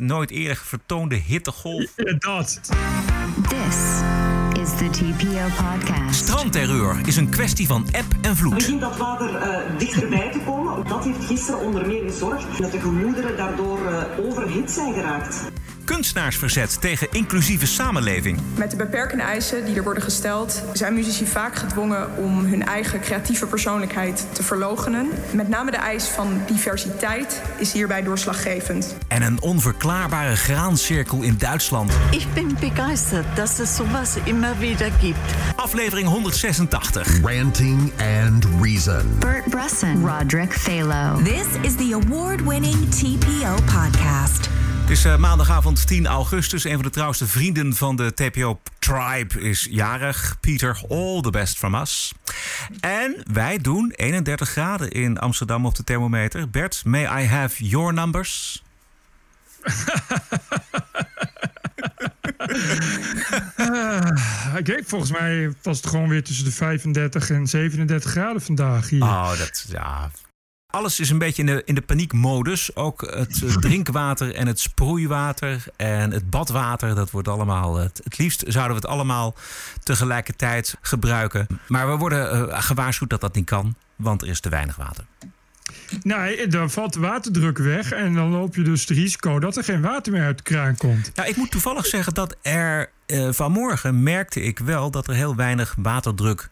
nooit eerder vertoonde hittegolf. Ja, dat. This is the TPO podcast. Strandterreur is een kwestie van eb en vloed. Begint dat water eh, dichterbij te komen. Dat heeft gisteren onder meer gezorgd dat de gemoederen daardoor eh, overhit zijn geraakt. Kunstenaarsverzet tegen inclusieve samenleving. Met de beperkende eisen die er worden gesteld, zijn muzici vaak gedwongen om hun eigen creatieve persoonlijkheid te verlogenen. Met name de eis van diversiteit is hierbij doorslaggevend. En een onverklaarbare graancirkel in Duitsland. Ich bin begeistert, dass es sowas immer wieder gibt. Aflevering 186. Ranting and Reason. Bert Bresson, Roderick Phalo. This is the award winning TPO podcast. Het is eh, maandagavond 10 augustus. Een van de trouwste vrienden van de TPO Tribe is jarig. Peter, all the best from us. En wij doen 31 graden in Amsterdam op de thermometer. Bert, may I have your numbers? Ah, Kijk, volgens mij was het gewoon weer tussen de 35 en 37 graden vandaag hier. Oh, dat ja. Alles is een beetje in de, in de paniekmodus. Ook het eh, drinkwater en het sproeiwater en het badwater. Dat wordt allemaal. Het, het liefst zouden we het allemaal tegelijkertijd gebruiken. Maar we worden eh, gewaarschuwd dat dat niet kan, want er is te weinig water. Nee, dan valt de waterdruk weg en dan loop je dus het risico dat er geen water meer uit de kraan komt. Nou, ik moet toevallig zeggen dat er eh, vanmorgen merkte ik wel dat er heel weinig waterdruk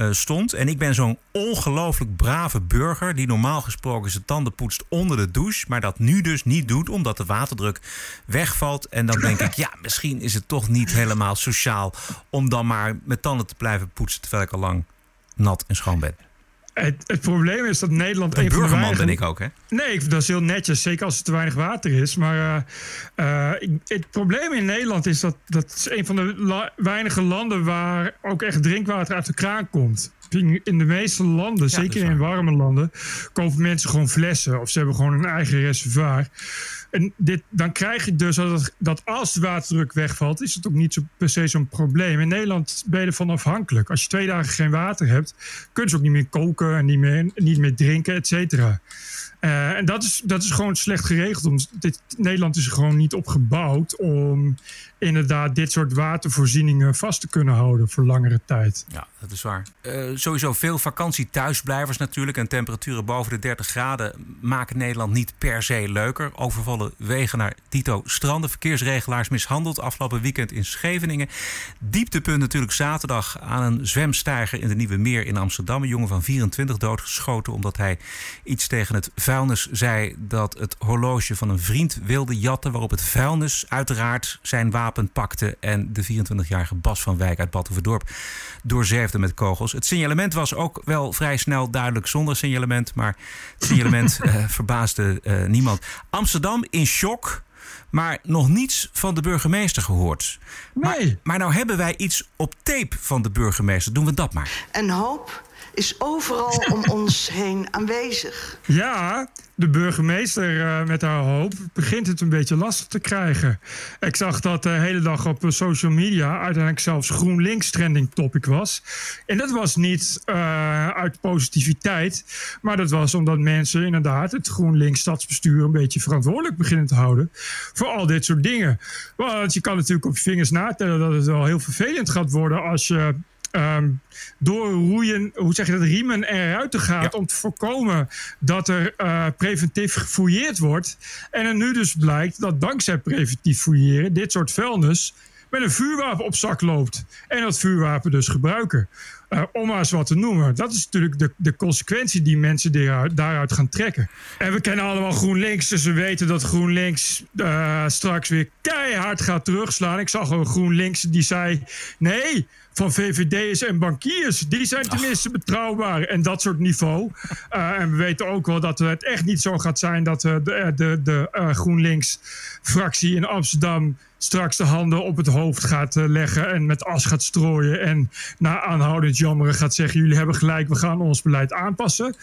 eh, stond. En ik ben zo'n ongelooflijk brave burger die normaal gesproken zijn tanden poetst onder de douche, maar dat nu dus niet doet omdat de waterdruk wegvalt. En dan denk ik, ja, misschien is het toch niet helemaal sociaal om dan maar met tanden te blijven poetsen terwijl ik al lang nat en schoon ben. Het, het probleem is dat Nederland Een burgerman ben ik ook, hè? Nee, dat is heel netjes, zeker als er te weinig water is. Maar eh, eh, het probleem in Nederland is dat dat is een van de la- weinige landen waar ook echt drinkwater uit de kraan komt. In de meeste landen, zeker in warme landen, kopen mensen gewoon flessen of ze hebben gewoon een eigen reservoir. En dit, dan krijg je dus dat, dat als de waterdruk wegvalt, is het ook niet zo, per se zo'n probleem. In Nederland ben je ervan afhankelijk. Als je twee dagen geen water hebt, kun je ook niet meer koken en niet meer, niet meer drinken, et cetera. Eh, en dat is, dat is gewoon slecht geregeld. Dit, Nederland is er gewoon niet op gebouwd om inderdaad dit soort watervoorzieningen vast te kunnen houden voor langere tijd. Ja, dat is waar. Eh, sowieso veel vakantie thuisblijvers natuurlijk. En temperaturen boven de 30 graden maken Nederland niet per se leuker. Overvallen wegen naar Tito stranden. Verkeersregelaars mishandeld afgelopen weekend in Scheveningen. Dieptepunt natuurlijk zaterdag aan een zwemsteiger in de Nieuwe Meer in Amsterdam. Een jongen van 24 doodgeschoten omdat hij iets tegen het vuilnis zei dat het horloge van een vriend wilde jatten. Waarop het vuilnis uiteraard zijn wapen pakte en de 24-jarige Bas van Wijk uit Badhoevedorp doorzeefde met kogels. Het signalement was ook wel vrij snel duidelijk zonder signalement, maar het signalement eh, verbaasde eh, niemand. Amsterdam in shock, maar nog niets van de burgemeester gehoord. Maar, Nee. maar nou hebben wij iets op tape van de burgemeester. Doen we dat maar. En hoop is overal om ons heen aanwezig. Ja, de burgemeester eh, met haar hoop begint het een beetje lastig te krijgen. Ik zag dat de hele dag op eh, social media uiteindelijk zelfs GroenLinks trending topic was. En dat was niet eh, uit positiviteit, maar dat was omdat mensen inderdaad het GroenLinks stadsbestuur een beetje verantwoordelijk beginnen te houden voor al dit soort dingen. Want je kan natuurlijk op je vingers natellen dat het wel heel vervelend gaat worden als je ehm doorroeien, hoe zeg je dat, riemen eruit te gaat Ja. om te voorkomen dat er eh, preventief gefouilleerd wordt. En er nu dus blijkt dat dankzij preventief fouilleren dit soort vuilnis met een vuurwapen op zak loopt. En dat vuurwapen dus gebruiken. Eh, om maar eens wat te noemen. Dat is natuurlijk de, de consequentie die mensen daaruit, daaruit gaan trekken. En we kennen allemaal GroenLinks, dus we weten dat GroenLinks eh, straks weer keihard gaat terugslaan. Ik zag een GroenLinks die zei: nee. Van VVD'ers en bankiers. Die zijn tenminste betrouwbaar. En dat soort niveau. Eh, en we weten ook wel dat het echt niet zo gaat zijn dat de, de, de GroenLinks-fractie in Amsterdam straks de handen op het hoofd gaat leggen en met as gaat strooien en na aanhoudend jammeren gaat zeggen: jullie hebben gelijk, we gaan ons beleid aanpassen.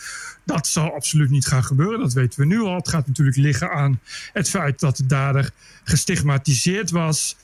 Dat zal absoluut niet gaan gebeuren, dat weten we nu al. Het gaat natuurlijk liggen aan het feit dat de dader gestigmatiseerd was.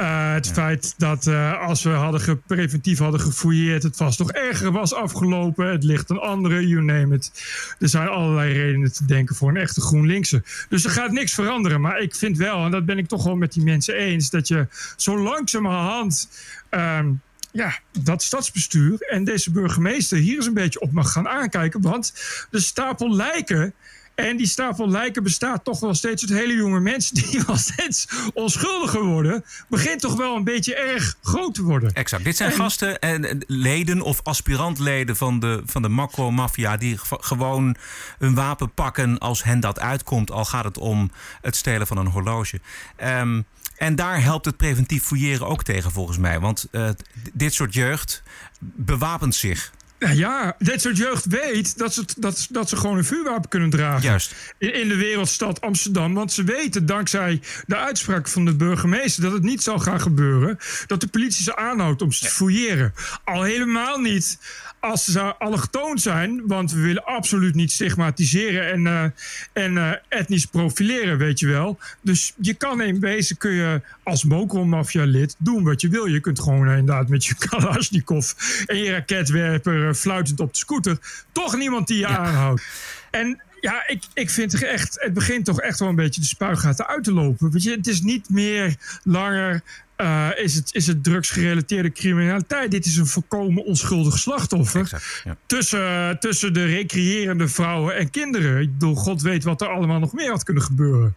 Uh, het feit dat uh, als we hadden preventief hadden gefouilleerd, het vast nog erger was afgelopen. Het ligt een andere, you name it. Er zijn allerlei redenen te denken voor een echte GroenLinkse. Dus er gaat niks veranderen. Maar ik vind wel, en dat ben ik toch wel met die mensen eens, dat je zo langzamerhand. Um, ja, dat stadsbestuur en deze burgemeester hier eens een beetje op mag gaan aankijken. Want de stapel lijken en die stapel lijken bestaat toch wel steeds uit hele jonge mensen die wel steeds onschuldiger worden. Begint toch wel een beetje erg groot te worden. Exact. Dit zijn gasten en leden of aspirantleden van de, van de macro-maffia die gewoon een wapen pakken als hen dat uitkomt. Al gaat het om het stelen van een horloge. Um, en daar helpt het preventief fouilleren ook tegen, volgens mij. Want uh, dit soort jeugd bewapent zich. Ja, dit soort jeugd weet dat ze, dat, dat ze gewoon een vuurwapen kunnen dragen. Juist. In, in de wereldstad Amsterdam. Want ze weten dankzij de uitspraak van de burgemeester dat het niet zal gaan gebeuren. Dat de politie ze aanhoudt om ze te fouilleren. Al helemaal niet als ze allochtoon zijn, want we willen absoluut niet stigmatiseren en, uh, en uh, etnisch profileren, weet je wel. Dus je kan in wezen, kun je als mokromafia-lid doen wat je wil. Je kunt gewoon inderdaad met je Kalashnikov en je raketwerper fluitend op de scooter, toch niemand die je ja. aanhoudt. En ja, ik, ik vind echt, het begint toch echt wel een beetje de spuigaten uit te lopen. Weet je, het is niet meer langer uh, is, het, is het drugsgerelateerde criminaliteit. Dit is een volkomen onschuldig slachtoffer. Exact, ja. tussen, tussen de recreërende vrouwen en kinderen. Ik bedoel, God weet wat er allemaal nog meer had kunnen gebeuren.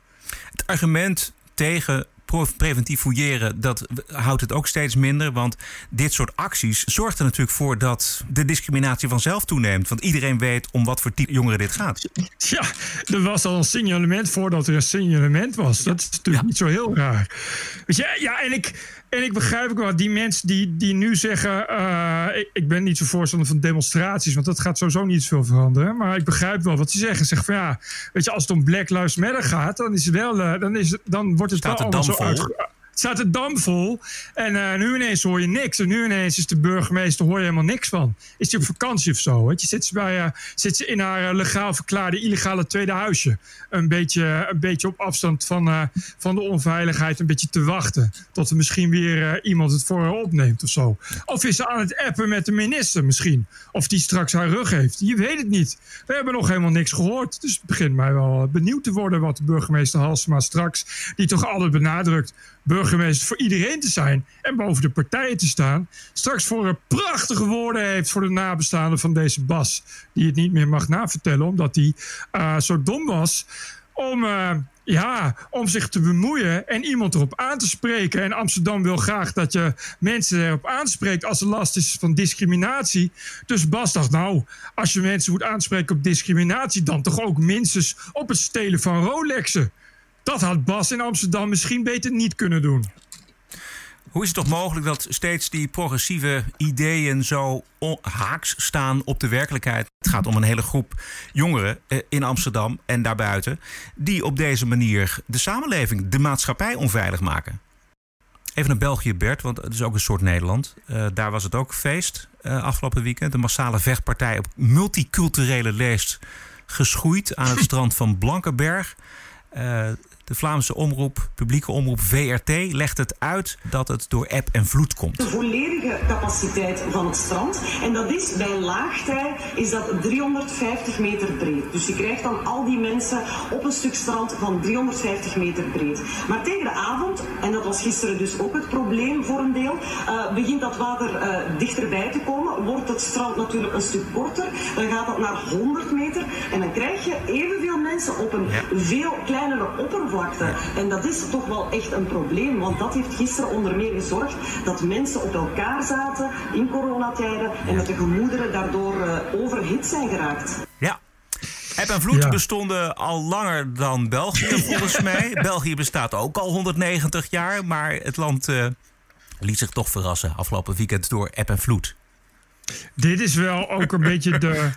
Het argument tegen preventief fouilleren, dat houdt het ook steeds minder. Want dit soort acties zorgt er natuurlijk voor dat de discriminatie vanzelf toeneemt. Want iedereen weet om wat voor type jongeren dit gaat. Ja, er was al een signalement voordat er een signalement was. Dat is natuurlijk ja. niet zo heel raar. Weet je, ja, en ik, en ik begrijp ook wel, die mensen die, die nu zeggen... Uh, ik, ik, ben niet zo voorstander van demonstraties... want dat gaat sowieso niet veel veranderen. Maar ik begrijp wel wat ze zeggen. Zeg van ja, weet je, als het om Black Lives Matter gaat... dan, is het wel, uh, dan, is, dan wordt het Staat wel allemaal zo uit staat het dam vol. En uh, nu ineens hoor je niks. En nu ineens is de burgemeester hoor je helemaal niks van. Is hij op vakantie of zo? Je? Zit, ze bij, uh, zit ze in haar uh, legaal verklaarde illegale tweede huisje. Een beetje, een beetje op afstand van, van de onveiligheid. Een beetje te wachten. Tot er misschien weer iemand het voor haar opneemt of zo. Of is ze aan het appen met de minister misschien? Of die straks haar rug heeft. Je weet het niet. We hebben nog helemaal niks gehoord. Dus het begint mij wel benieuwd te worden wat de burgemeester Halsema straks... die toch altijd benadrukt burgemeester voor iedereen te zijn en boven de partijen te staan, straks voor een prachtige woorden heeft voor de nabestaanden van deze Bas, die het niet meer mag navertellen omdat hij uh, zo dom was om, uh, ja, om zich te bemoeien en iemand erop aan te spreken. En Amsterdam wil graag dat je mensen erop aanspreekt als er last is van discriminatie. Dus Bas dacht, nou, als je mensen moet aanspreken op discriminatie, dan toch ook minstens op het stelen van Rolexen. Dat had Bas in Amsterdam misschien beter niet kunnen doen. Hoe is het toch mogelijk dat steeds die progressieve ideeën zo haaks staan op de werkelijkheid? Het gaat om een hele groep jongeren eh, in Amsterdam en daarbuiten, die op deze manier de samenleving, de maatschappij onveilig maken. Even naar België, Bert, want het is ook een soort Nederland. Uh, daar was het ook feest uh, afgelopen weekend. De massale vechtpartij op multiculturele leest geschoeid aan het strand van Blankenberg. Uh, de Vlaamse omroep, publieke omroep VRT, legt het uit dat het door eb en vloed komt. De volledige capaciteit van het strand. En dat is bij laagtij is dat 350 meter breed. Dus je krijgt dan al die mensen op een stuk strand van 350 meter breed. Maar tegen de avond, en dat was gisteren dus ook het probleem voor een deel, uh, begint dat water uh, dichterbij te komen. Wordt het strand natuurlijk een stuk korter. Dan gaat dat naar 100 meter. En dan krijg je evenveel mensen op een ja. veel kleinere oppervlakte en dat is toch wel echt een probleem, want dat heeft gisteren onder meer gezorgd dat mensen op elkaar zaten in coronatijden en dat de gemoederen daardoor uh, overhit zijn geraakt. Ja, Eb en vloed ja. bestonden al langer dan België, volgens mij. België bestaat ook al 190 jaar, maar het land uh, liet zich toch verrassen afgelopen weekend door eb en vloed. Dit is wel ook een beetje de,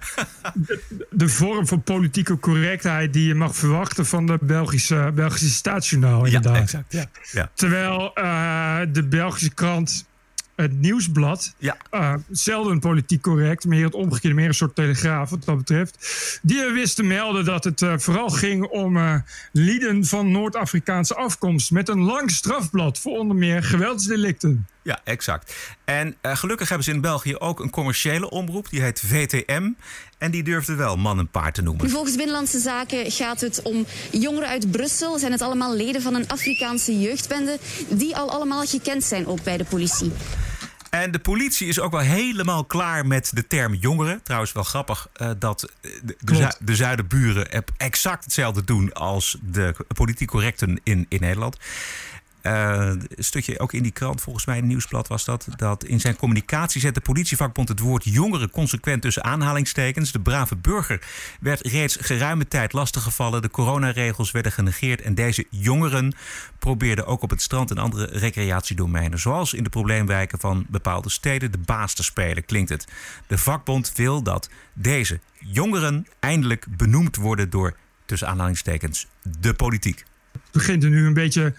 de, de, vorm van politieke correctheid die je mag verwachten van de Belgische, Belgische staatsjournaal. Inderdaad. Ja, exact. Ja. Ja. Terwijl uh, de Belgische krant het nieuwsblad. Ja. Uh, zelden politiek correct, meer het omgekeerde, meer een soort telegraaf wat dat betreft. Die wist te melden dat het uh, vooral ging om lieden van Noord-Afrikaanse afkomst. Met een lang strafblad voor onder meer geweldsdelicten. Ja, exact. En uh, gelukkig hebben ze in België ook een commerciële omroep. Die heet VTM. En die durfde wel man en paard te noemen. Volgens Binnenlandse Zaken gaat het om jongeren uit Brussel. Zijn het allemaal leden van een Afrikaanse jeugdbende. Die al allemaal gekend zijn ook bij de politie. En de politie is ook wel helemaal klaar met de term jongeren. Trouwens, wel grappig uh, dat de, de, zu de, zuidenburen exact hetzelfde doen als de politiek correcten in, in Nederland. Uh, een stukje ook in die krant, volgens mij, een nieuwsblad was dat. Dat in zijn communicatie zet de politievakbond het woord jongeren consequent tussen aanhalingstekens. De brave burger werd reeds geruime tijd lastiggevallen. De coronaregels werden genegeerd. En deze jongeren probeerden ook op het strand en andere recreatiedomeinen, zoals in de probleemwijken van bepaalde steden, de baas te spelen, klinkt het. De vakbond wil dat deze jongeren eindelijk benoemd worden door, tussen aanhalingstekens, de politiek. Het begint er nu een beetje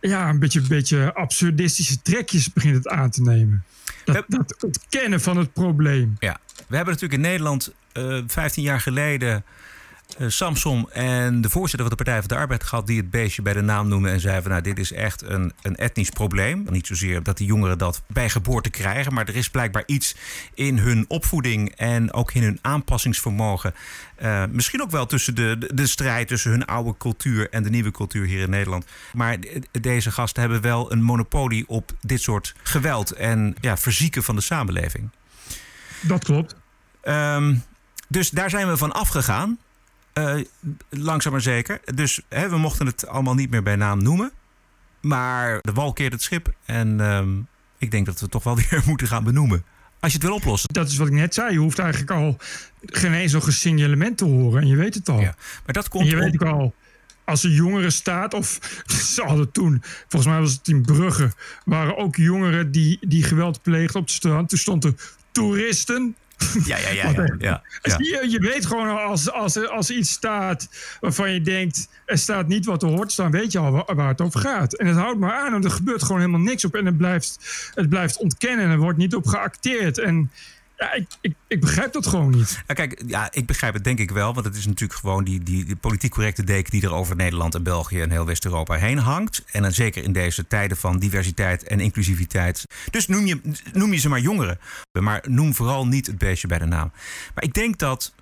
ja, een beetje, beetje absurdistische trekjes begint het aan te nemen. Dat, dat ontkennen van het probleem. Ja, we hebben natuurlijk in Nederland uh, 15 jaar geleden uh, Samson en de voorzitter van de Partij van de Arbeid gehad... die het beestje bij de naam noemde en zei van... nou, dit is echt een, een etnisch probleem. Niet zozeer dat die jongeren dat bij geboorte krijgen... maar er is blijkbaar iets in hun opvoeding en ook in hun aanpassingsvermogen... Uh, misschien ook wel tussen de, de, de, strijd tussen hun oude cultuur en de nieuwe cultuur hier in Nederland. Maar deze gasten hebben wel een monopolie op dit soort geweld en ja, verzieken van de samenleving. Dat klopt. Um, dus daar zijn we van afgegaan. Uh, langzaam maar zeker. Dus hè, we mochten het allemaal niet meer bij naam noemen. Maar de wal keert het schip. En um, ik denk dat we het toch wel weer moeten gaan benoemen. Als je het wil oplossen. Dat is wat ik net zei. Je hoeft eigenlijk al geen eens een signalement te horen. En je weet het al. Ja, maar dat komt en je weet ook al. Als er jongeren staat, of ze hadden toen, volgens mij was het in Brugge, waren ook jongeren die, die geweld pleegden op het strand. Toen stond er toeristen. Ja, ja, ja. ja, ja, ja. Je, je weet gewoon als, als, als iets staat waarvan je denkt, er staat niet wat er hoort, dan weet je al waar, waar het over gaat. En het houdt maar aan en er gebeurt gewoon helemaal niks op. En het blijft, het blijft ontkennen en er wordt niet op geacteerd. En ja, ik, ik, begrijp dat gewoon niet. Ja, kijk, ja, ik begrijp het denk ik wel. Want het is natuurlijk gewoon die, die, die politiek correcte deken die er over Nederland en België en heel West-Europa heen hangt. En dan zeker in deze tijden van diversiteit en inclusiviteit. Dus noem je, noem je ze maar jongeren. Maar noem vooral niet het beestje bij de naam. Maar ik denk dat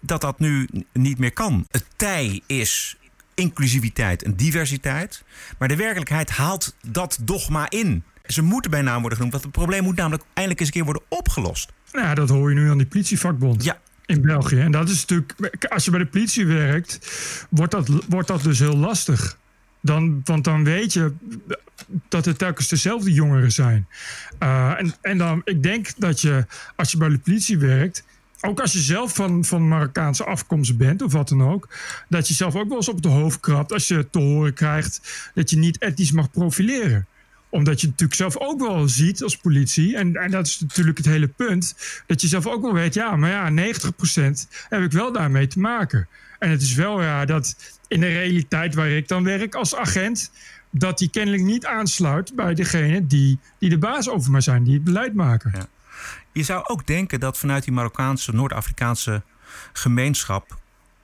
dat, dat nu niet meer kan. Het tij is inclusiviteit en diversiteit. Maar de werkelijkheid haalt dat dogma in. Ze moeten bij naam worden genoemd, want het probleem moet namelijk eindelijk eens een keer worden opgelost. Nou dat hoor je nu aan die politievakbond. Ja. In België. En dat is natuurlijk, als je bij de politie werkt, wordt dat, wordt dat dus heel lastig. Dan, want dan weet je dat het telkens dezelfde jongeren zijn. Uh, en, en dan, ik denk dat je, als je bij de politie werkt, ook als je zelf van, van Marokkaanse afkomst bent of wat dan ook, dat je zelf ook wel eens op de hoofd krabt als je te horen krijgt dat je niet etnisch mag profileren omdat je natuurlijk zelf ook wel ziet als politie, en, en dat is natuurlijk het hele punt, dat je zelf ook wel weet, ja, maar ja, 90% heb ik wel daarmee te maken. En het is wel raar dat in de realiteit waar ik dan werk als agent, dat die kennelijk niet aansluit bij degene die, die de baas over mij zijn, die het beleid maken. Ja. Je zou ook denken dat vanuit die Marokkaanse, Noord-Afrikaanse gemeenschap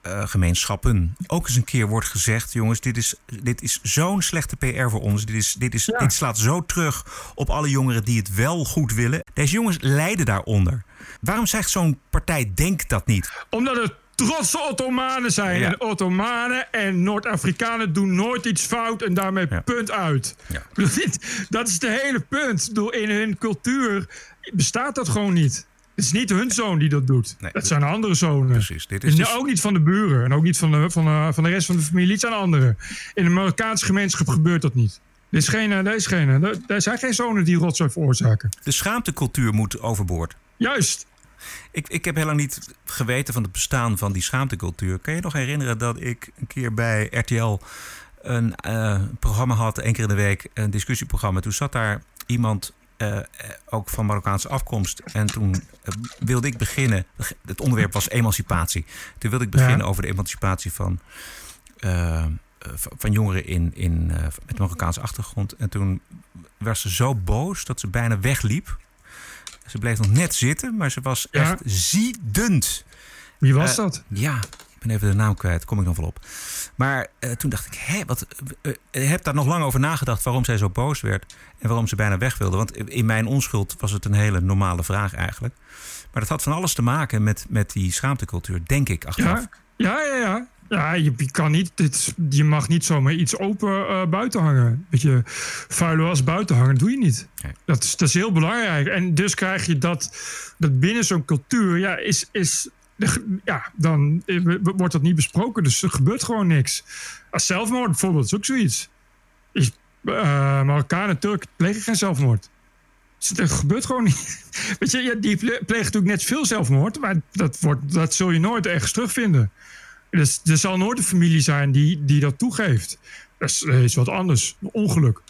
uh, gemeenschappen ook eens een keer wordt gezegd: jongens, dit is, dit is zo'n slechte PR voor ons. Dit, is, dit, is, ja. dit slaat zo terug op alle jongeren die het wel goed willen. Deze jongens lijden daaronder. Waarom zegt zo'n partij Denk dat niet? Omdat het trotse Ottomanen zijn. Ja. En Ottomanen en Noord-Afrikanen doen nooit iets fout en daarmee ja. punt uit. Ja. Dat is het hele punt. In hun cultuur bestaat dat gewoon niet. Het is niet hun zoon die dat doet. Nee, dat zijn andere zonen. Precies. Dit is dus... Ook niet van de buren. En ook niet van de, van, de, van de rest van de familie. Het zijn anderen. In de Marokkaanse gemeenschap gebeurt dat niet. Er, is geen, er, is geen, er zijn geen zonen die rotzooi veroorzaken. De schaamtecultuur moet overboord. Juist. Ik, ik heb helemaal niet geweten van het bestaan van die schaamtecultuur. Kan je nog herinneren dat ik een keer bij RTL een uh, programma had, één keer in de week, een discussieprogramma. Toen zat daar iemand uh, ook van Marokkaanse afkomst. En toen uh, wilde ik beginnen. Het onderwerp was emancipatie. Toen wilde ik beginnen ja. over de emancipatie van, uh, van jongeren in, in, met Marokkaanse achtergrond. En toen was ze zo boos dat ze bijna wegliep. Ze bleef nog net zitten, maar ze was Ja. echt ziedend. Wie was Eh, dat? Ja, ben even de naam kwijt. Kom ik nog wel op. Maar eh, toen dacht ik, hé, wat, ik heb daar nog lang over nagedacht waarom zij zo boos werd. En waarom ze bijna weg wilde. Want in mijn onschuld was het een hele normale vraag eigenlijk. Maar dat had van alles te maken met, met die schaamtecultuur, denk ik, achteraf. Ja, ja, ja. ja. Ja, je, je kan niet, dit, je mag niet zomaar iets open buiten hangen. Weet je, vuile was buiten hangen, doe je niet. Nee. Dat, is, dat is heel belangrijk. En dus krijg je dat, dat binnen zo'n cultuur, ja, is, is, ja, dan eh, wordt dat niet besproken. Dus er gebeurt gewoon niks. Als zelfmoord bijvoorbeeld, is ook zoiets. Eh, Marokkanen, Turken plegen geen zelfmoord. Dus Dat gebeurt gewoon niet. Weet je, ja, die ple- plegen natuurlijk net veel zelfmoord, maar dat, wordt, dat zul je nooit ergens terugvinden. Dus er zal nooit een familie zijn die, die dat toegeeft. Dat is, is wat anders. Een ongeluk.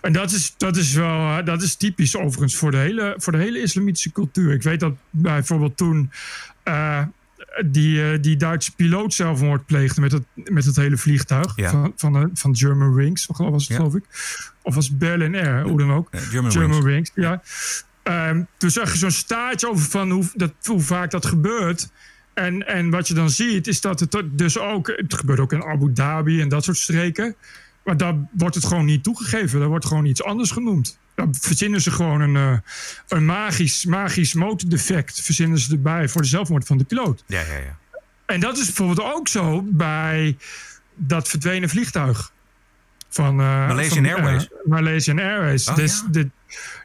En dat is, dat is wel eh, dat is typisch overigens voor de, hele, voor de hele islamitische cultuur. Ik weet dat bijvoorbeeld toen eh, die, eh, die Duitse piloot zelfmoord pleegde met het, met het hele vliegtuig Ja. van, van, de- van German Wings, was het Ja. geloof ik. Of was Berlin Air, hoe dan ook. Eh, German German Wings. Ja. Ehm, toen zag je zo'n staartje over van hoe, dat, hoe vaak dat gebeurt. En, en wat je dan ziet, is dat het dus ook... Het gebeurt ook in Abu Dhabi en dat soort streken. Maar daar wordt het gewoon niet toegegeven. Daar wordt gewoon iets anders genoemd. Dan verzinnen ze gewoon een, eh, een magisch, magisch motordefect... verzinnen ze erbij voor de zelfmoord van de piloot. Ja, ja, ja. En dat is bijvoorbeeld ook zo bij dat verdwenen vliegtuig. Van, eh, Malaysian van, eh, Airways. Malaysian Airways. Oh, dus ja. de,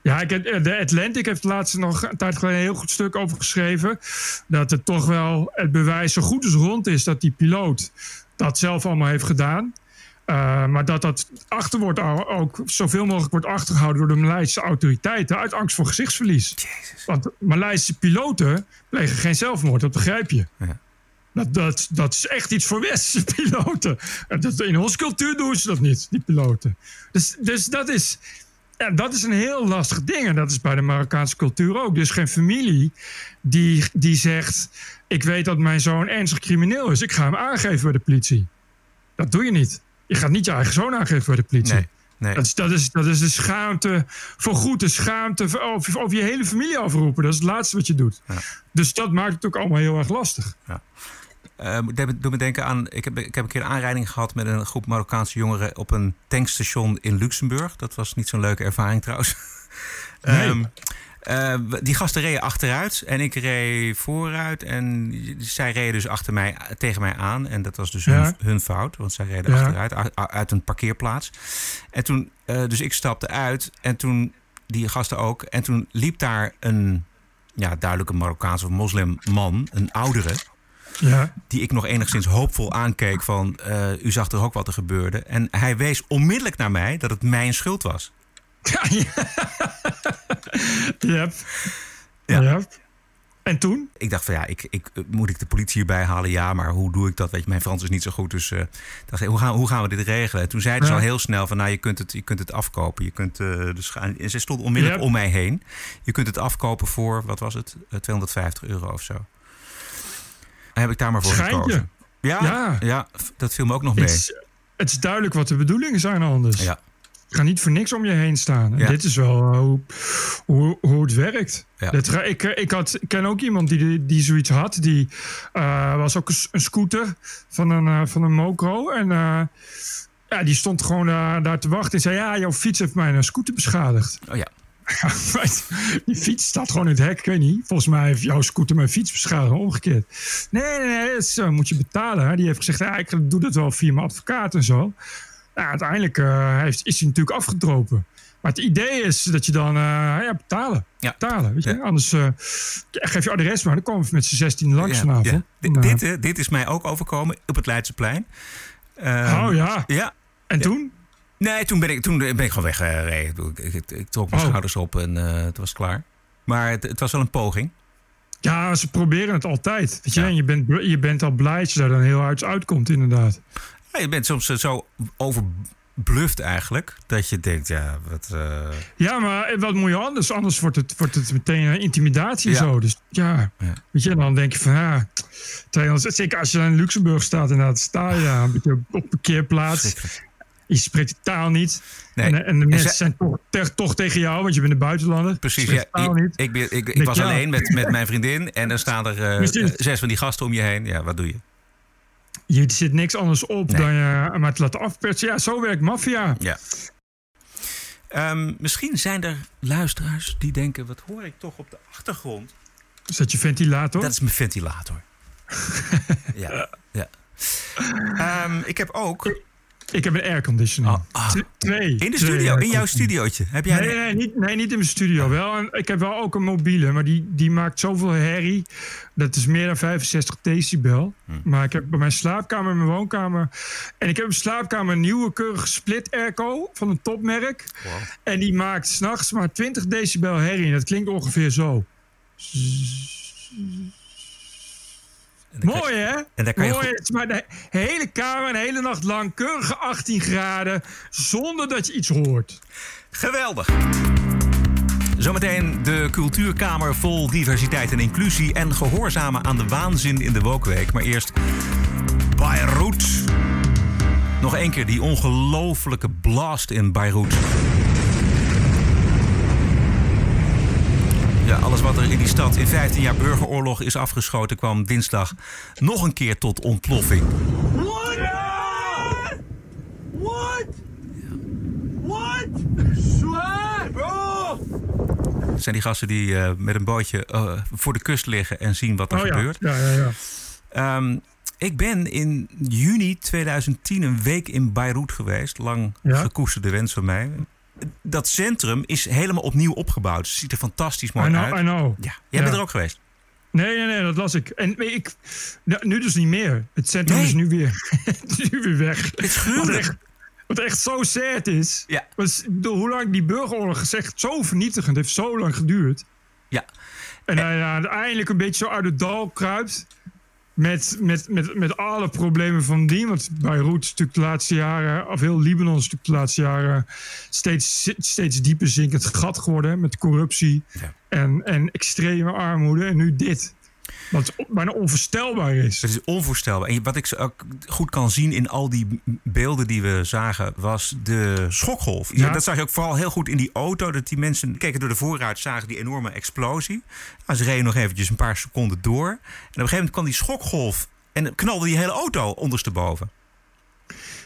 ja, ik heb, de Atlantic heeft laatst nog een tijd geleden een heel goed stuk over geschreven. Dat het toch wel het bewijs zo goed als rond is dat die piloot dat zelf allemaal heeft gedaan. Uh, maar dat dat achter wordt ook zoveel mogelijk wordt achtergehouden door de Maleisische autoriteiten uit angst voor gezichtsverlies. Jezus. Want Maleisische piloten plegen geen zelfmoord, dat begrijp je. Ja. Dat, dat, dat is echt iets voor westerse piloten. En dat, in onze cultuur doen ze dat niet, die piloten. Dus, dus dat, is, ja, dat is een heel lastig ding. En dat is bij de Marokkaanse cultuur ook. Dus geen familie die, die zegt... ik weet dat mijn zoon ernstig crimineel is. Ik ga hem aangeven bij de politie. Dat doe je niet. Je gaat niet je eigen zoon aangeven bij de politie. Nee, nee. Dat is, dat, is, dat is de schaamte, voorgoed de schaamte voor- over, over je hele familie afroepen. Dat is het laatste wat je doet. Ja. Dus dat maakt het ook allemaal heel erg lastig. Eh, doe doe me denken aan. Ik heb, ik heb een keer een aanrijding gehad met een groep Marokkaanse jongeren op een tankstation in Luxemburg. Dat was niet zo'n leuke ervaring trouwens. Nee. Ehm, eh, die gasten reden achteruit en ik reed vooruit. En zij reden dus achter mij, tegen mij aan. En dat was dus hun, Ja. hun fout, want zij reden Ja. achteruit uit, een parkeerplaats. En toen, eh, dus ik stapte uit en toen, die gasten ook. En toen liep daar een, ja, duidelijk een Marokkaanse of moslimman, een oudere Ja. die ik nog enigszins hoopvol aankeek van... eh, u zag er ook wat er gebeurde. En hij wees onmiddellijk naar mij dat het mijn schuld was. Ja, ja. Yep. Ja. Yep. En toen? Ik dacht van ja, ik, ik, moet ik de politie hierbij halen? Ja, maar hoe doe ik dat? Weet je, mijn Frans is niet zo goed. Dus eh, dacht, hoe, gaan, hoe gaan we dit regelen? En toen zeiden ze Ja. al heel snel van nou, je kunt het, je kunt het afkopen. Je kunt, de scha- en ze stond onmiddellijk Yep. om mij heen. Je kunt het afkopen voor, wat was het? Eh, 250 euro of zo. En heb ik daar maar voor Schijntje. gekozen. Ja, ja. Ja. dat viel me ook nog Het mee. is, het is duidelijk wat de bedoelingen zijn anders. Ja. Ga niet voor niks om je heen staan. En Ja. Dit is wel eh, hoe, hoe, hoe het werkt. Ja. Dat ik, eh, ik, had, ken ook iemand die, die zoiets had. Die eh, was ook een, scooter van een, eh, van een Mokro. En ja, die stond gewoon daar, te wachten. En zei, ja, jouw fiets heeft mijn scooter beschadigd. Oh ja. Die fiets staat gewoon in het hek. Ik weet niet. Volgens mij heeft jouw scooter mijn fiets beschadigd. Omgekeerd. Nee, nee, nee. Dat is, moet je betalen. hè. Die heeft gezegd, ja, ik doe dat wel via mijn advocaat en zo. Ja, uiteindelijk eh, heeft, is hij natuurlijk afgedropen. Maar het idee is dat je dan eh, ja, betalen. Ja. Betalen, weet je. Ja. Anders eh, geef je adres maar. Dan komen we met z'n 16 langs Ja, vanavond. ja. Dit, Nou, dit, dit is mij ook overkomen op het Leidseplein. Ehm, oh ja. Ja. En toen? Nee, toen ben ik, toen ben ik gewoon weggereden. Ik, ik, ik trok mijn Oh. schouders op en het was klaar. Maar het, het was wel een poging. Ja, ze proberen het altijd. Weet je, Ja. en je bent, je bent al blij als je daar dan heel uit uitkomt, inderdaad. Ja, je bent soms eh, zo overbluft eigenlijk. Dat je denkt, ja, wat... eh, Ja, maar wat moet je anders? Anders wordt het, wordt het meteen een intimidatie Ja. zo. Dus ja, Ja. weet je, dan denk je van ja. 200 Zeker als je in Luxemburg staat, inderdaad, sta je daar een beetje op, parkeerplaats. Je spreekt de taal niet. Nee. En, en de En mensen zijn toch, toch tegen jou, want je bent een buitenlander. Precies, ja, ik, niet. ik, ik, was ja. alleen met, met mijn vriendin en dan staan er eh, zes van die gasten om je heen. Ja, wat doe je? Je zit niks anders op Nee. dan je maar te laten afpersen. Ja, zo werkt maffia. Ja. Ehm, misschien zijn er luisteraars die denken: wat hoor ik toch op de achtergrond? Is dat je ventilator? Dat is mijn ventilator. ja, ja. Ehm, ik heb ook Ik heb een airconditioning. Oh, ah. Twee. in de Twee studio, in jouw studiootje, heb jij Nee, een- nee, niet, nee, niet in mijn studio. Wel, een- ik heb wel ook een mobiele, maar die, die maakt zoveel herrie. Dat is meer dan 65 decibel. Hm. Maar ik heb bij mijn slaapkamer en mijn woonkamer. En ik heb in mijn slaapkamer een nieuwe keurige split airco van een topmerk. En die maakt s'nachts maar 20 decibel herrie. En dat klinkt ongeveer zo. Mooi hè? En daar kan je Mooi. goed- is maar de hele kamer een hele nacht lang keurige 18 graden. Zonder dat je iets hoort. Geweldig. Zometeen de cultuurkamer vol diversiteit en inclusie... en gehoorzamen aan de waanzin in de Wokweek. Maar eerst Beirut. Nog één keer die ongelofelijke blast in Beirut. Ja, alles wat er in die stad in 15 jaar burgeroorlog is afgeschoten... kwam dinsdag nog een keer tot ontploffing. What? What? What? Zwaar, bro! Dat zijn die gasten die eh, met een bootje eh, voor de kust liggen... en zien wat er Oh ja. gebeurt. Ja, ja, ja. Ehm, ik ben in juni 2010 een week in Beirut geweest. Lang Ja? gekoesterde wens van mij. Dat centrum is helemaal opnieuw opgebouwd. Het ziet er fantastisch mooi I know, uit. I know. Ja, jij bent er ook geweest. Nee, nee, nee, dat las ik. En ik, nou, nu dus niet meer. Het centrum Nee. is nu weer, nu weer weg. Het is gruwelijk. wat echt zo sad is. Ja. Was, hoe lang die burgeroorlog echt zo vernietigend. heeft zo lang geduurd. Ja. En hij uiteindelijk een beetje zo uit het dal kruipt. Met, met, met, met alle problemen van die. Want Beirut is natuurlijk de laatste jaren, of heel Libanon is natuurlijk de laatste jaren steeds, steeds dieper zinkend gat geworden. Met corruptie Ja. en, en extreme armoede. En nu dit. Wat bijna onvoorstelbaar is. Het is onvoorstelbaar. En wat ik ook goed kan zien in al die beelden die we zagen, was de schokgolf. Ja. Dat zag je ook vooral heel goed in die auto. Dat die mensen keken door de voorruit, zagen die enorme explosie. Nou, ze reden nog eventjes een paar seconden door. En op een gegeven moment kwam die schokgolf en knalde die hele auto ondersteboven.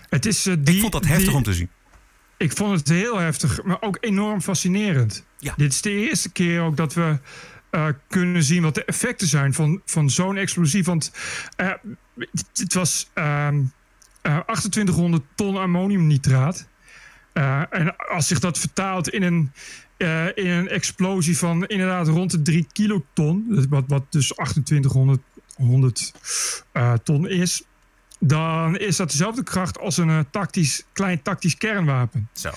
Het is, eh, die, ik vond dat heftig die- om te zien. Ik vond het heel heftig, maar ook enorm fascinerend. Ja. Dit is de eerste keer ook dat we eh, kunnen zien wat de effecten zijn van, van zo'n explosief. Want eh, het, was ehm, eh, 2800 ton ammoniumnitraat. En als zich dat vertaalt in een, in een explosie van inderdaad rond de 3 kiloton, wat, wat dus 2800 100, eh, ton is, dan is dat dezelfde kracht als een tactisch, klein tactisch kernwapen. Zo.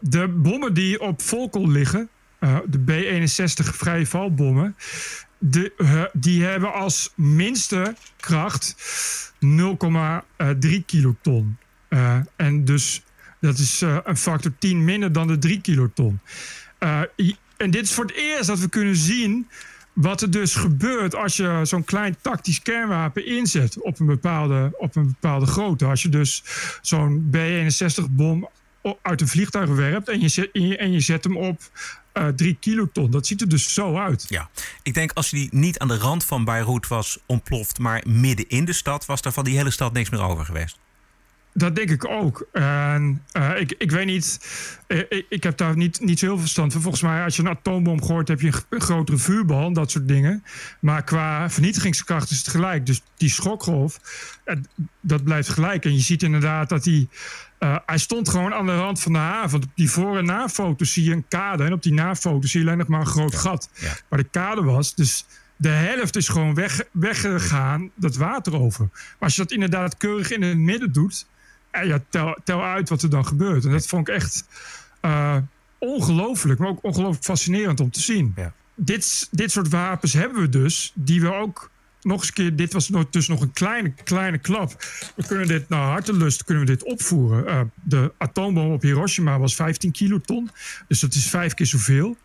De bommen die op Volkel liggen, eh, de B-61 vrije valbommen, de, eh, die hebben als minste kracht 0,3 kiloton. Eh, en dus dat is een factor 10 minder dan de 3 kiloton. En dit is voor het eerst dat we kunnen zien wat er dus gebeurt als je zo'n klein tactisch kernwapen inzet op een bepaalde, op een bepaalde grootte. Als je dus zo'n B-61-bom uit een vliegtuig werpt en je, en je zet hem op eh 3 kiloton. Dat ziet er dus zo uit. Ja, ik denk als die niet aan de rand van Beirut was ontploft, maar midden in de stad, was er van die hele stad niks meer over geweest. Dat denk ik ook. En eh, ik, ik weet niet, eh, ik, ik heb daar niet, niet zo heel veel verstand van. Volgens mij, als je een atoombom gooit, heb je een, grotere vuurbal, dat soort dingen. Maar qua vernietigingskracht is het gelijk. Dus die schokgolf, dat blijft gelijk. En je ziet inderdaad dat hij. Eh, hij stond gewoon aan de rand van de haven. Op die voor- en na-foto's zie je een kade. En op die na-foto's zie je alleen nog maar een groot gat. Ja. Waar de kade was. Dus de helft is gewoon weg, weggegaan, dat water over. Maar als je dat inderdaad keurig in het midden doet. En ja, tel, tel uit wat er dan gebeurt. En dat vond ik echt eh, ongelooflijk, maar ook ongelooflijk fascinerend om te zien. Ja. Dit, dit soort wapens hebben we dus, die we ook nog eens een keer. Dit was dus nog een kleine, kleine klap. We kunnen dit naar hartelust kunnen we dit opvoeren. Eh, de atoombom op Hiroshima was 15 kiloton, dus dat is vijf keer zoveel.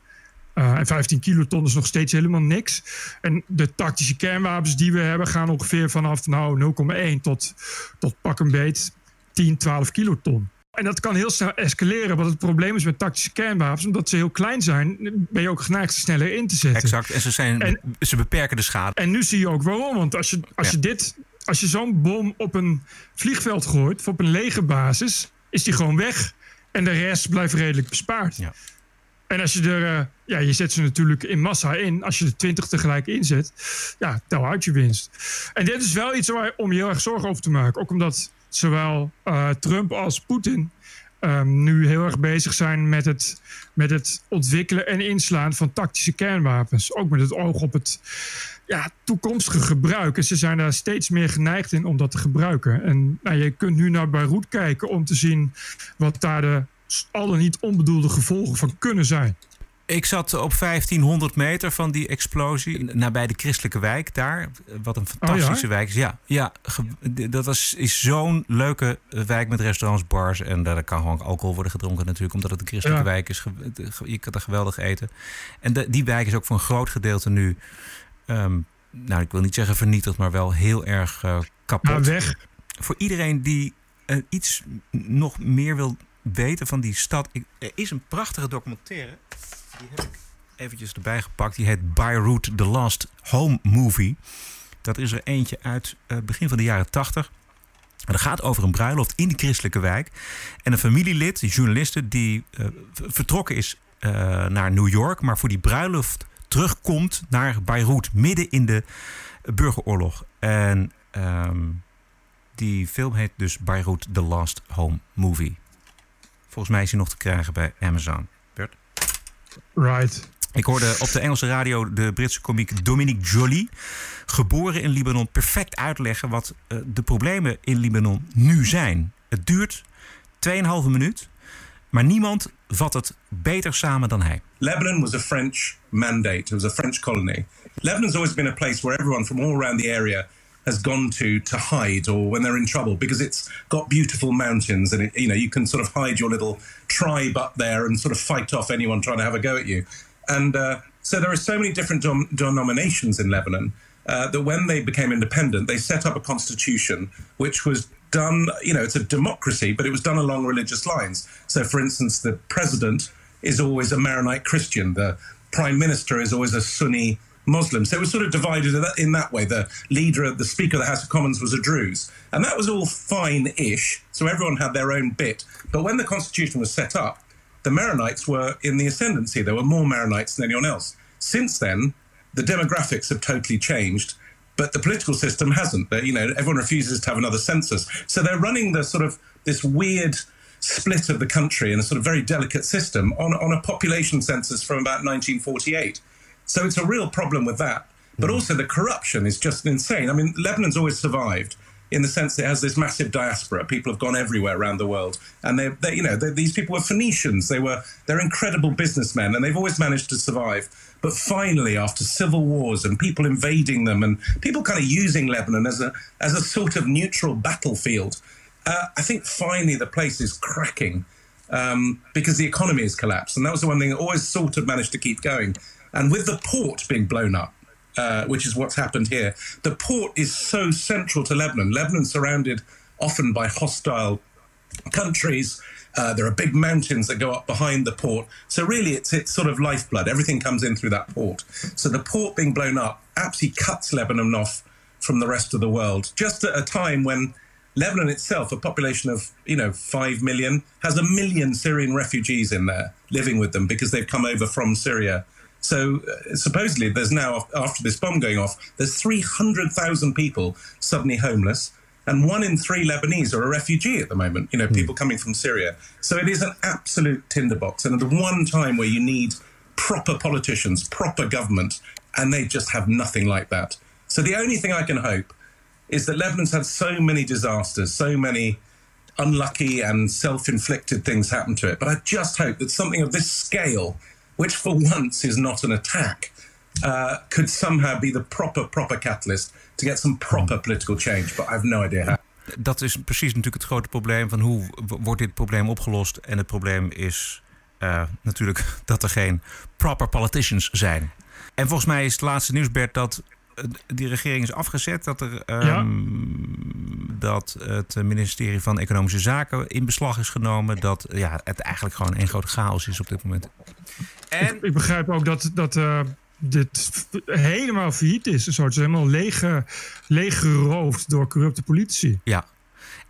Eh, en 15 kiloton is nog steeds helemaal niks. En de tactische kernwapens die we hebben gaan ongeveer vanaf nou, 0,1 tot, tot pak een beet 10, 12 kiloton. En dat kan heel snel escaleren. Wat het probleem is met tactische kernwapens, omdat ze heel klein zijn, ben je ook geneigd ze sneller in te zetten. Exact. En ze, zijn, En- ze beperken de schade. En nu zie je ook waarom. Want als je, als je, dit, als je zo'n bom op een vliegveld gooit, of op een legerbasis, is die gewoon weg. En de rest blijft redelijk bespaard. Ja. En als je er, eh, ja, je zet ze natuurlijk in massa in. Als je er twintig tegelijk inzet, ja, tel uit je winst. En dit is wel iets waar, om je heel erg zorgen over te maken. Ook omdat zowel eh, Trump als Poetin ehm, nu heel erg bezig zijn met het, met het ontwikkelen en inslaan van tactische kernwapens. Ook met het oog op het ja, toekomstige gebruik. En ze zijn daar steeds meer geneigd in om dat te gebruiken. En nou, je kunt nu naar Beirut kijken om te zien wat daar de al niet onbedoelde gevolgen van kunnen zijn. Ik zat op 1500 meter van die explosie, nabij de christelijke wijk daar. Wat een fantastische Oh wijk is. Ja, ja dat was, is zo'n leuke wijk met restaurants, bars. En daar kan gewoon alcohol worden gedronken natuurlijk, omdat het een christelijke Ja. wijk is. Je kan er geweldig eten. En de- die wijk is ook voor een groot gedeelte nu, ehm, nou ik wil niet zeggen vernietigd, maar wel heel erg eh, kapot. Nou, weg. Voor iedereen die eh, iets nog meer wil weten van die stad. Er is een prachtige documentaire. Die heb ik eventjes erbij gepakt. Die heet Beirut The Last Home Movie. Dat is er eentje uit eh, begin van de jaren tachtig. En dat gaat over een bruiloft in die christelijke wijk. En een familielid, een journaliste, die eh, vertrokken is eh, naar New York. Maar voor die bruiloft terugkomt naar Beirut. Midden in de burgeroorlog. En ehm, die film heet dus Beirut The Last Home Movie. Volgens mij is hij nog te krijgen bij Amazon. Right. Ik hoorde op de Engelse radio de Britse komiek Dominique Joly, geboren in Libanon, perfect uitleggen wat eh, de problemen in Libanon nu zijn. Het duurt 2,5 minuut, maar niemand vat het beter samen dan hij. Lebanon was a French mandate. It was a French colony. Lebanon's always been a place where everyone from all around the area has gone to to hide or when they're in trouble because it's got beautiful mountains and it, you know you can sort of hide your little tribe up there and sort of fight off anyone trying to have a go at you. And uh, so there are so many different dom- denominations in Lebanon uh, that when they became independent, they set up a constitution which was done. You know, it's a democracy, but it was done along religious lines. So, for instance, the president is always a Maronite Christian. The prime minister is always a Sunni Muslim. So it was sort of divided in that, in that way. The leader, of the Speaker of the House of Commons was a Druze. And that was all fine ish. So everyone had their own bit. But when the constitution was set up, the Maronites were in the ascendancy. There were more Maronites than anyone else. Since then, the demographics have totally changed. But the political system hasn't. They- You know, everyone refuses to have another census, so they're running the sort of this weird split of the country in a sort of very delicate system on on a population census from about 1948. So it's a real problem with that. But also the corruption is just insane. I mean, Lebanon's always survived in the sense it has this massive diaspora. People have gone everywhere around the world, and they, they you know, they, these people were Phoenicians. They were they're incredible businessmen, and they've always managed to survive. But finally, after civil wars and people invading them, and people kind of using Lebanon as a as a sort of neutral battlefield, uh, I think finally the place is cracking um, because the economy has collapsed, and that was the one thing that always sort of managed to keep going. And with the port being blown up, uh, which is what's happened here, the port is so central to Lebanon. Lebanon's surrounded often by hostile countries. Uh, there are big mountains that go up behind the port. So really, it's it's sort of lifeblood. Everything comes in through that port. So the port being blown up absolutely cuts Lebanon off from the rest of the world. Just at a time when Lebanon itself, a population of you know five million, has a million Syrian refugees in there living with them because they've come over from Syria. So uh, supposedly, there's now after this bomb going off, there's 300,000 people suddenly homeless, and one in three Lebanese are a refugee at the moment. You know, people coming from Syria. So it is an absolute tinderbox, and the one time where you need proper politicians, proper government, and they just have nothing like that. So the only thing I can hope is that Lebanon's had so many disasters, so many unlucky and self-inflicted things happen to it. But I just hope that something of this scale, which for once is not an attack, uh, could somehow be the proper, proper catalyst to get some proper political change. But I have no idea how. Dat is precies natuurlijk het grote probleem van hoe wordt dit probleem opgelost. En het probleem is eh, natuurlijk dat er geen proper politicians zijn. En volgens mij is het laatste nieuws, Bert, dat eh, die regering is afgezet. Dat er ehm, dat het ministerie van Economische Zaken in beslag is genomen. Dat ja, het eigenlijk gewoon één grote chaos is op dit moment. En... Ik, ik begrijp ook dat, dat uh, dit helemaal failliet is. Een soort helemaal lege, leeggeroofd door corrupte politici. Ja,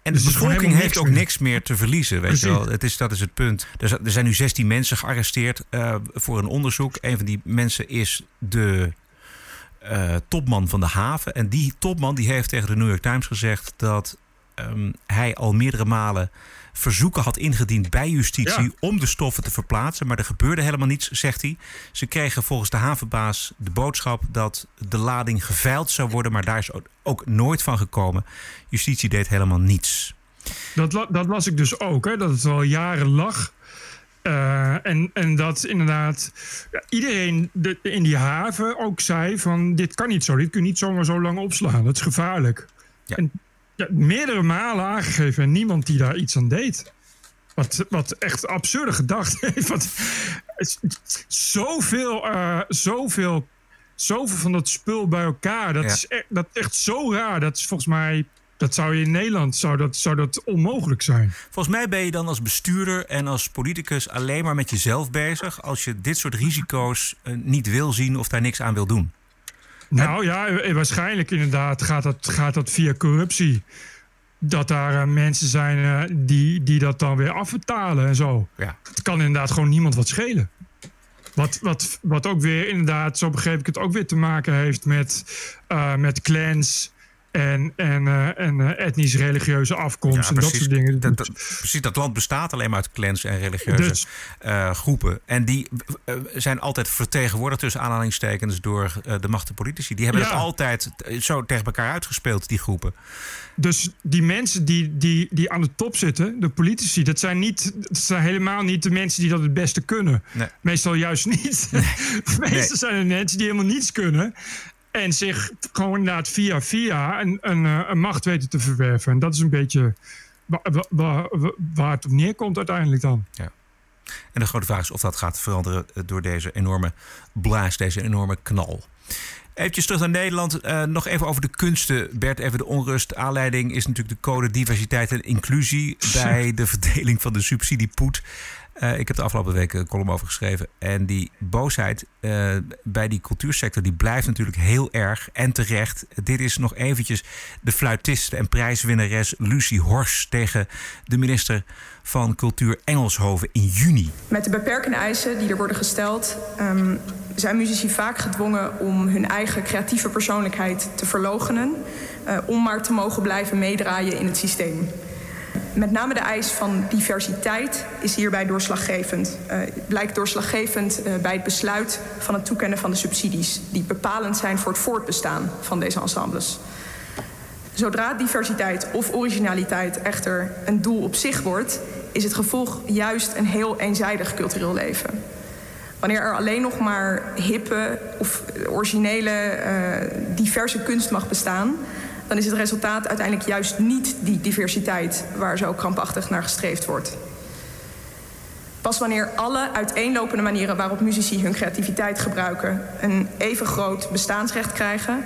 en de dus bevolking heeft ook niks meer te verliezen. Weet je wel. Het is, dat is het punt. Er zijn nu 16 mensen gearresteerd uh, voor een onderzoek. Een van die mensen is de uh, topman van de haven. En die topman die heeft tegen de New York Times gezegd dat um, hij al meerdere malen verzoeken had ingediend bij justitie ja. om de stoffen te verplaatsen. Maar er gebeurde helemaal niets, zegt hij. Ze kregen volgens de havenbaas de boodschap dat de lading geveild zou worden. Maar daar is ook nooit van gekomen. Justitie deed helemaal niets. Dat, dat las ik dus ook, hè, dat het al jaren lag. Uh, en, en dat inderdaad ja, iedereen de, in die haven ook zei van dit kan niet zo, dit kun je niet zomaar zo lang opslaan, dat is gevaarlijk. Ja. En ja, meerdere malen aangegeven en niemand die daar iets aan deed. Wat, wat echt absurde gedacht heeft. Wat, zoveel, uh, zoveel, zoveel van dat spul bij elkaar. Dat, ja. is echt, dat echt zo raar. Dat is volgens mij dat zou je in Nederland zou dat, zou dat onmogelijk zijn. Volgens mij ben je dan als bestuurder en als politicus alleen maar met jezelf bezig als je dit soort risico's uh, niet wil zien of daar niks aan wil doen. Nou ja, waarschijnlijk inderdaad gaat dat, gaat dat via corruptie. Dat daar uh, mensen zijn uh, die, die dat dan weer afbetalen en zo. Ja. Het kan inderdaad gewoon niemand wat schelen. Wat, wat, wat ook weer inderdaad, zo begreep ik het, ook weer te maken heeft met, uh, met clans en, en, uh, en uh, etnisch-religieuze afkomst ja, en dat soort dingen. Dat, dat, precies, dat land bestaat alleen maar uit clans en religieuze dus, uh, groepen. En die zijn altijd vertegenwoordigd tussen aanhalingstekens door de machtige politici. Die hebben ja. het altijd zo tegen elkaar uitgespeeld, die groepen. Dus die mensen die, die, die aan de top zitten, de politici, dat zijn, niet, dat zijn helemaal niet de mensen die dat het beste kunnen. Nee. Meestal juist niet. Nee. Meestal nee. zijn het mensen die helemaal niets kunnen. En zich gewoon inderdaad via via een, een, een macht weten te verwerven. En dat is een beetje waar, waar, waar het op neerkomt uiteindelijk dan. Ja. En de grote vraag is of dat gaat veranderen door deze enorme blaas, deze enorme knal. Even terug naar Nederland. Uh, nog even over de kunsten. Bert, even de onrust. Aanleiding is natuurlijk de code diversiteit en inclusie bij de verdeling van de subsidiepoet. Uh, ik heb de afgelopen weken een column over geschreven. En die boosheid uh, bij die cultuursector die blijft natuurlijk heel erg en terecht. Dit is nog eventjes de fluitist en prijswinnares Lucie Hors tegen de minister van Cultuur Engelshoven in juni. Met de beperkende eisen die er worden gesteld, um, zijn muzici vaak gedwongen om hun eigen creatieve persoonlijkheid te verlogenen. Uh, om maar te mogen blijven meedraaien in het systeem. Met name de eis van diversiteit is hierbij doorslaggevend. Uh, blijkt doorslaggevend uh, bij het besluit van het toekennen van de subsidies, die bepalend zijn voor het voortbestaan van deze ensembles. Zodra diversiteit of originaliteit echter een doel op zich wordt, is het gevolg juist een heel eenzijdig cultureel leven. Wanneer er alleen nog maar hippe of originele, uh, diverse kunst mag bestaan, dan is het resultaat uiteindelijk juist niet die diversiteit waar zo krampachtig naar gestreefd wordt. Pas wanneer alle uiteenlopende manieren waarop muzici hun creativiteit gebruiken een even groot bestaansrecht krijgen,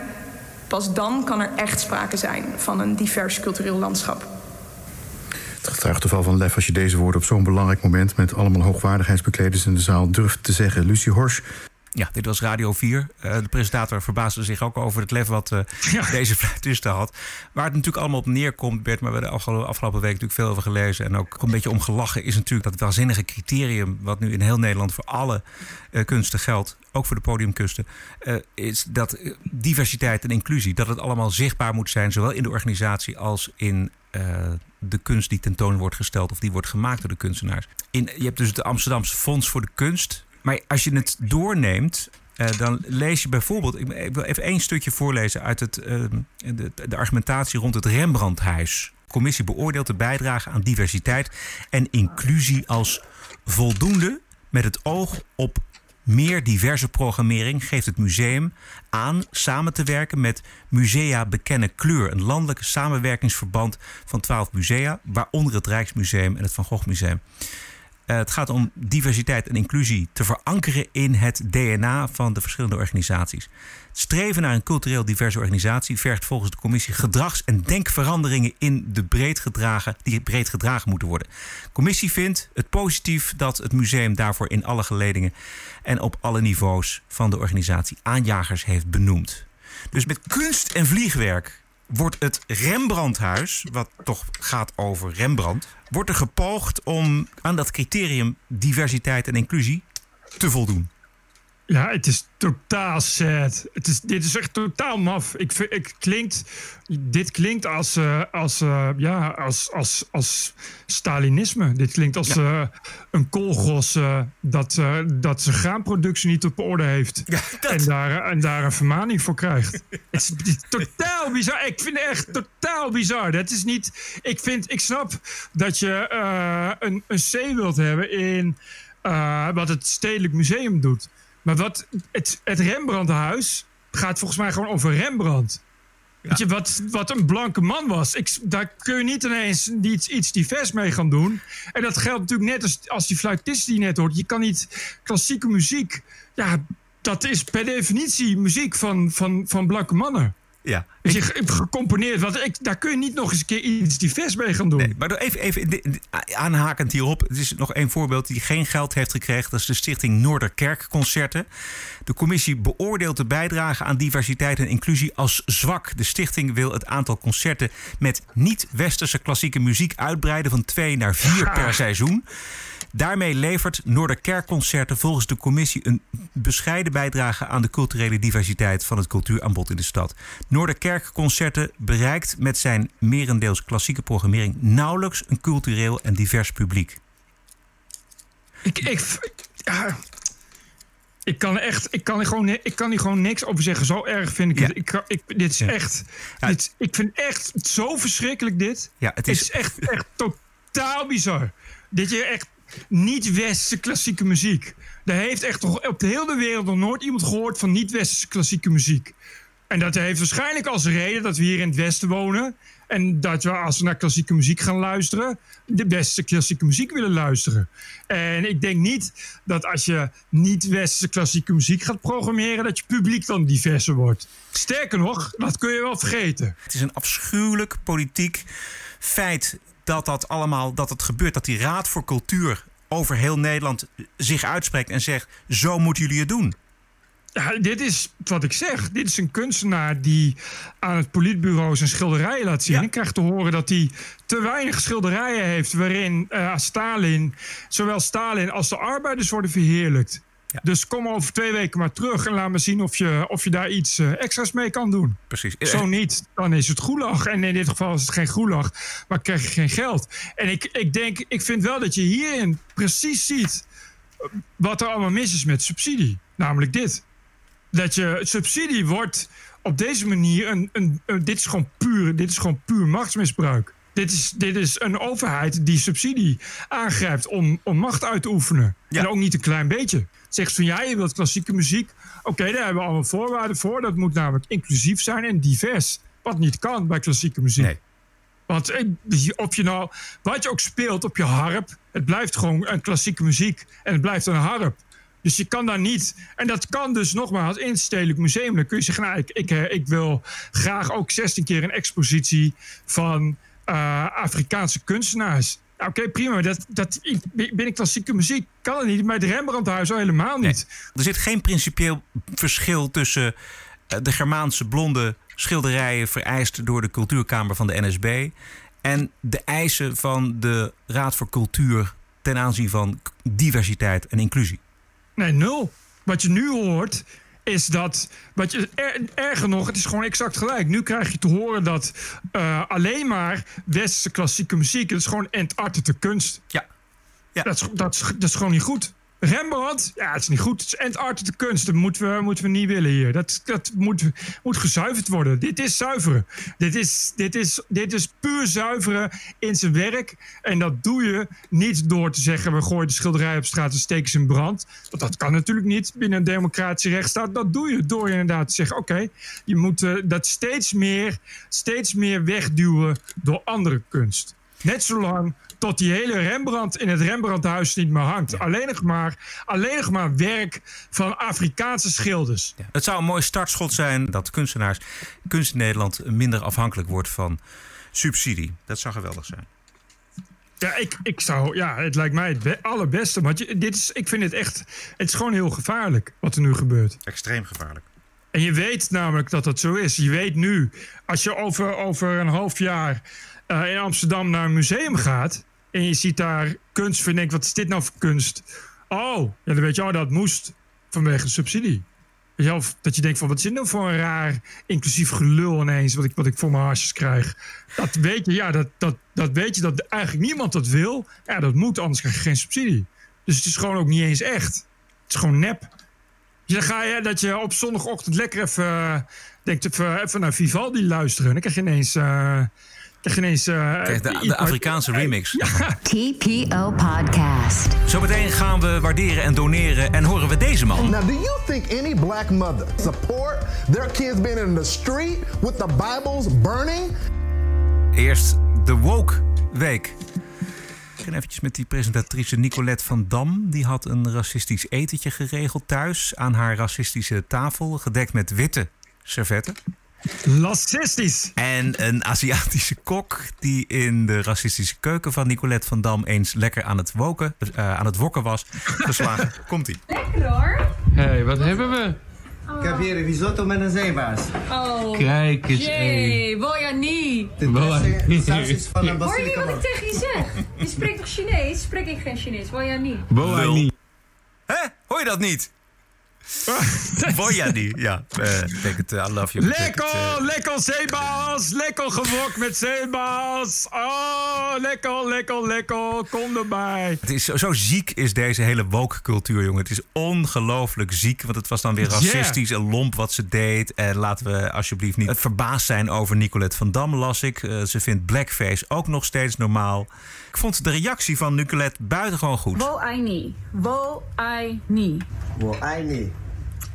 pas dan kan er echt sprake zijn van een divers cultureel landschap. Het getuigt toch van lef als je deze woorden op zo'n belangrijk moment met allemaal hoogwaardigheidsbekleders in de zaal durft te zeggen. Lucie Hors, ja, dit was Radio 4. Uh, de presentator verbaasde zich ook over het lef wat uh, ja. deze fluitisten had. Waar het natuurlijk allemaal op neerkomt, Bert, maar we hebben de afgelopen week natuurlijk veel over gelezen en ook een beetje om gelachen, is natuurlijk dat waanzinnige criterium wat nu in heel Nederland voor alle uh, kunsten geldt, ook voor de podiumkunsten, is dat diversiteit en inclusie, dat het allemaal zichtbaar moet zijn, zowel in de organisatie als in de kunst die tentoon wordt gesteld of die wordt gemaakt door de kunstenaars. In, je hebt dus het Amsterdamse Fonds voor de Kunst. Maar als je het doorneemt, uh, dan lees je bijvoorbeeld. Ik, wil even één stukje voorlezen uit het, uh, de, de, argumentatie rond het Rembrandthuis. De commissie beoordeelt de bijdrage aan diversiteit en inclusie als voldoende met het oog op meer diverse programmering geeft het museum aan samen te werken met Musea Bekennen Kleur, een landelijk samenwerkingsverband van twaalf musea, waaronder het Rijksmuseum en het Van Gogh Museum. Eh, het gaat om diversiteit en inclusie te verankeren in het DNA van de verschillende organisaties. Het streven naar een cultureel diverse organisatie vergt volgens de commissie gedrags- en denkveranderingen in de breed gedragen, die breed gedragen moeten worden. De commissie vindt het positief dat het museum daarvoor in alle geledingen en op alle niveaus van de organisatie aanjagers heeft benoemd. Dus met kunst en vliegwerk wordt het Rembrandthuis, wat toch gaat over Rembrandt, wordt er gepoogd om aan dat criterium diversiteit en inclusie te voldoen. Ja, het is totaal sad. Het is, dit is echt totaal maf. Ik, vind- ik klinkt, dit klinkt als, eh, als, eh, ja, als, als, als Stalinisme. Dit klinkt als eh, een koolgos eh, dat, dat zijn graanproductie niet op orde heeft. en, daar, en daar een vermaning voor krijgt. het, is, het is totaal bizar. Ik vind het echt totaal bizar. Dat is niet. Ik, vind, ik snap dat je een, een C wilt hebben in wat het Stedelijk Museum doet. Maar wat het, het Rembrandthuis gaat volgens mij gewoon over Rembrandt. Weet je, wat, wat een blanke man was. Ik, daar kun je niet ineens iets, iets divers mee gaan doen. En dat geldt natuurlijk net als, als die fluitist die je net hoort. Je kan niet klassieke muziek. Ja, dat is per definitie muziek van, van, van blanke mannen. Ja. Je, ge- gecomponeerd. Wat, ik, daar kun je niet nog eens een keer iets divers mee gaan doen. Nee, maar even, even aanhakend hierop. Het is nog één voorbeeld die geen geld heeft gekregen. Dat is de Stichting Noorderkerkconcerten. De commissie beoordeelt de bijdrage aan diversiteit en inclusie als zwak. De stichting wil het aantal concerten met niet-westerse klassieke muziek uitbreiden van twee naar vier per seizoen. Daarmee levert Noorderkerkconcerten volgens de commissie een bescheiden bijdrage aan de culturele diversiteit van het cultuuraanbod in de stad. Noorderkerkconcerten bereikt met zijn merendeels klassieke programmering nauwelijks een cultureel en divers publiek. Ik, ik, ja, ik kan echt, ik kan, gewoon, ik kan hier gewoon niks over zeggen. Zo erg vind ik Ja. het. Ik, ik, dit is Ja. echt, Ja. dit, ik vind echt zo verschrikkelijk dit. Ja, het Het is- is, echt, echt totaal bizar. Dat je echt niet-westerse klassieke muziek. Daar heeft echt op de hele wereld nog nooit iemand gehoord van niet-westerse klassieke muziek. En dat heeft waarschijnlijk als reden dat we hier in het Westen wonen. En dat we als we naar klassieke muziek gaan luisteren, de beste klassieke muziek willen luisteren. En ik denk niet dat als je niet-westerse klassieke muziek gaat programmeren, dat je publiek dan diverser wordt. Sterker nog, dat kun je wel vergeten. Het is een afschuwelijk politiek feit dat dat allemaal dat het gebeurt. Dat die Raad voor Cultuur over heel Nederland zich uitspreekt en zegt: zo moeten jullie het doen. Ja, dit is wat ik zeg. Dit is een kunstenaar die aan het politbureau zijn schilderijen laat zien. Ik krijg te horen dat hij te weinig schilderijen heeft waarin eh, Stalin, zowel Stalin als de arbeiders worden verheerlijkt. Dus kom over twee weken maar terug en laat me zien of je, of je daar iets eh, extra's mee kan doen. Precies. Zo niet, dan is het goelag. En in dit geval is het geen goelag, maar krijg je geen geld. En ik, ik denk, ik vind wel dat je hierin precies ziet wat er allemaal mis is met subsidie. Namelijk dit. Dat je subsidie wordt op deze manier een, een, een- dit is gewoon puur, dit is gewoon puur machtsmisbruik. Dit is, dit is een overheid die subsidie aangrijpt om, om macht uit te oefenen. En ook niet een klein beetje. Zegt van ja, je wilt klassieke muziek. Oké, daar hebben we allemaal voorwaarden voor. Dat moet namelijk inclusief zijn en divers. Wat niet kan bij klassieke muziek. Want eh, of je nou, wat je ook speelt op je harp, het blijft gewoon een klassieke muziek en het blijft een harp. Dus je kan daar niet. En dat kan dus nogmaals in het Stedelijk Museum. Dan kun je zeggen, nou, ik, ik, eh, ik wil graag ook 16 keer een expositie van eh, Afrikaanse kunstenaars. Oké, prima. Dat, dat, ik- binnen klassieke muziek kan het niet. Maar het Rembrandthuis al helemaal niet. Er zit geen principieel verschil tussen eh, de Germaanse blonde schilderijen vereist door de cultuurkamer van de NSB en de eisen van de Raad voor Cultuur ten aanzien van diversiteit en inclusie. Nee, nul. Wat je nu hoort is dat. Wat je, er- erger nog, het is gewoon exact gelijk. Nu krijg je te horen dat eh, alleen maar westerse klassieke muziek. Het is gewoon entartete kunst. Ja. ja. Dat, is, dat, is, dat is gewoon niet goed. Rembrandt, ja, het is niet goed. Het is entartete kunst. Dat moeten we, moeten we niet willen hier. Dat, dat moet, moet gezuiverd worden. Dit is zuiveren. Dit is, dit, is, dit is puur zuiveren in zijn werk. En dat doe je niet door te zeggen... we gooien de schilderij op straat en steken ze in brand. Want dat kan natuurlijk niet binnen een democratische rechtsstaat. Dat doe je door inderdaad te zeggen... oké, je moet eh, dat steeds meer, steeds meer wegduwen door andere kunst. Net zolang tot die hele Rembrandt in het Rembrandthuis niet meer hangt. Alleen, nog maar, alleen nog maar werk van Afrikaanse schilders. Het zou een mooi startschot zijn dat kunstenaars, kunst in Nederland minder afhankelijk wordt van subsidie. Dat zou geweldig zijn. Ja, ik, ik zou, ja, het lijkt mij het be- allerbeste. Want je, dit is, ik vind het echt, het is gewoon heel gevaarlijk wat er nu gebeurt. Extreem gevaarlijk. En je weet namelijk dat dat zo is. Je weet nu, als je over, over een half jaar eh, in Amsterdam naar een museum gaat. en je ziet daar kunst, vind ik, wat is dit nou voor kunst? Oh, ja, dan weet je, oh, dat moest vanwege de subsidie. Dat je denkt van, wat is dit nou voor een raar inclusief gelul ineens, wat ik, wat ik voor mijn harsjes krijg. Dat weet je, ja, dat, dat, dat weet je, dat eigenlijk niemand dat wil. Ja, dat moet, anders krijg je geen subsidie. Dus het is gewoon ook niet eens echt. Het is gewoon nep. Dan ga je dat je op zondagochtend lekker even eh, denkt even, even naar Vivaldi luisteren. Dan krijg je ineens. eh, ineens eh, Kijk, de, Afrikaanse remix. TPO Podcast. Zometeen gaan we waarderen en doneren en horen we deze man. Now, do you think any black mother support their kids being in the street with the Bibles burning? Eerst de Woke Week. Ik begin eventjes met die presentatrice Nicolette van Dam. Die had een racistisch etentje geregeld thuis aan haar racistische tafel, gedekt met witte servetten. Racistisch! En een Aziatische kok die in de racistische keuken van Nicolette van Dam eens lekker aan het, woken, eh, aan het wokken was geslagen. Komt-ie. Lekker hoor. Hé, hey, wat hebben we? Ik heb hier een risotto met een zeebaas. Oh. Kijk eens, Jee, niet? Wel, Hoor je niet wat ik tegen je zeg? Je spreekt toch Chinees? Spreek ik geen Chinees? Je niet? Hè? Hoor je dat niet? Jij niet? Ja, eh, betekent eh, I love you. Lekker, eh, lekker zeebaas. Lekker gewokt met zeebaas. Oh, lekker, lekker, lekker. Kom erbij. Het is zo, zo ziek is deze hele woke cultuur, jongen. Het is ongelooflijk ziek, want het was dan weer racistisch en lomp wat ze deed. En laten we alsjeblieft niet verbaasd zijn over Nicolette van Dam, las ik. Ze vindt blackface ook nog steeds normaal. Ik vond de reactie van Nicolette buitengewoon goed. Wo I niet. Wo I niet. Wo I niet.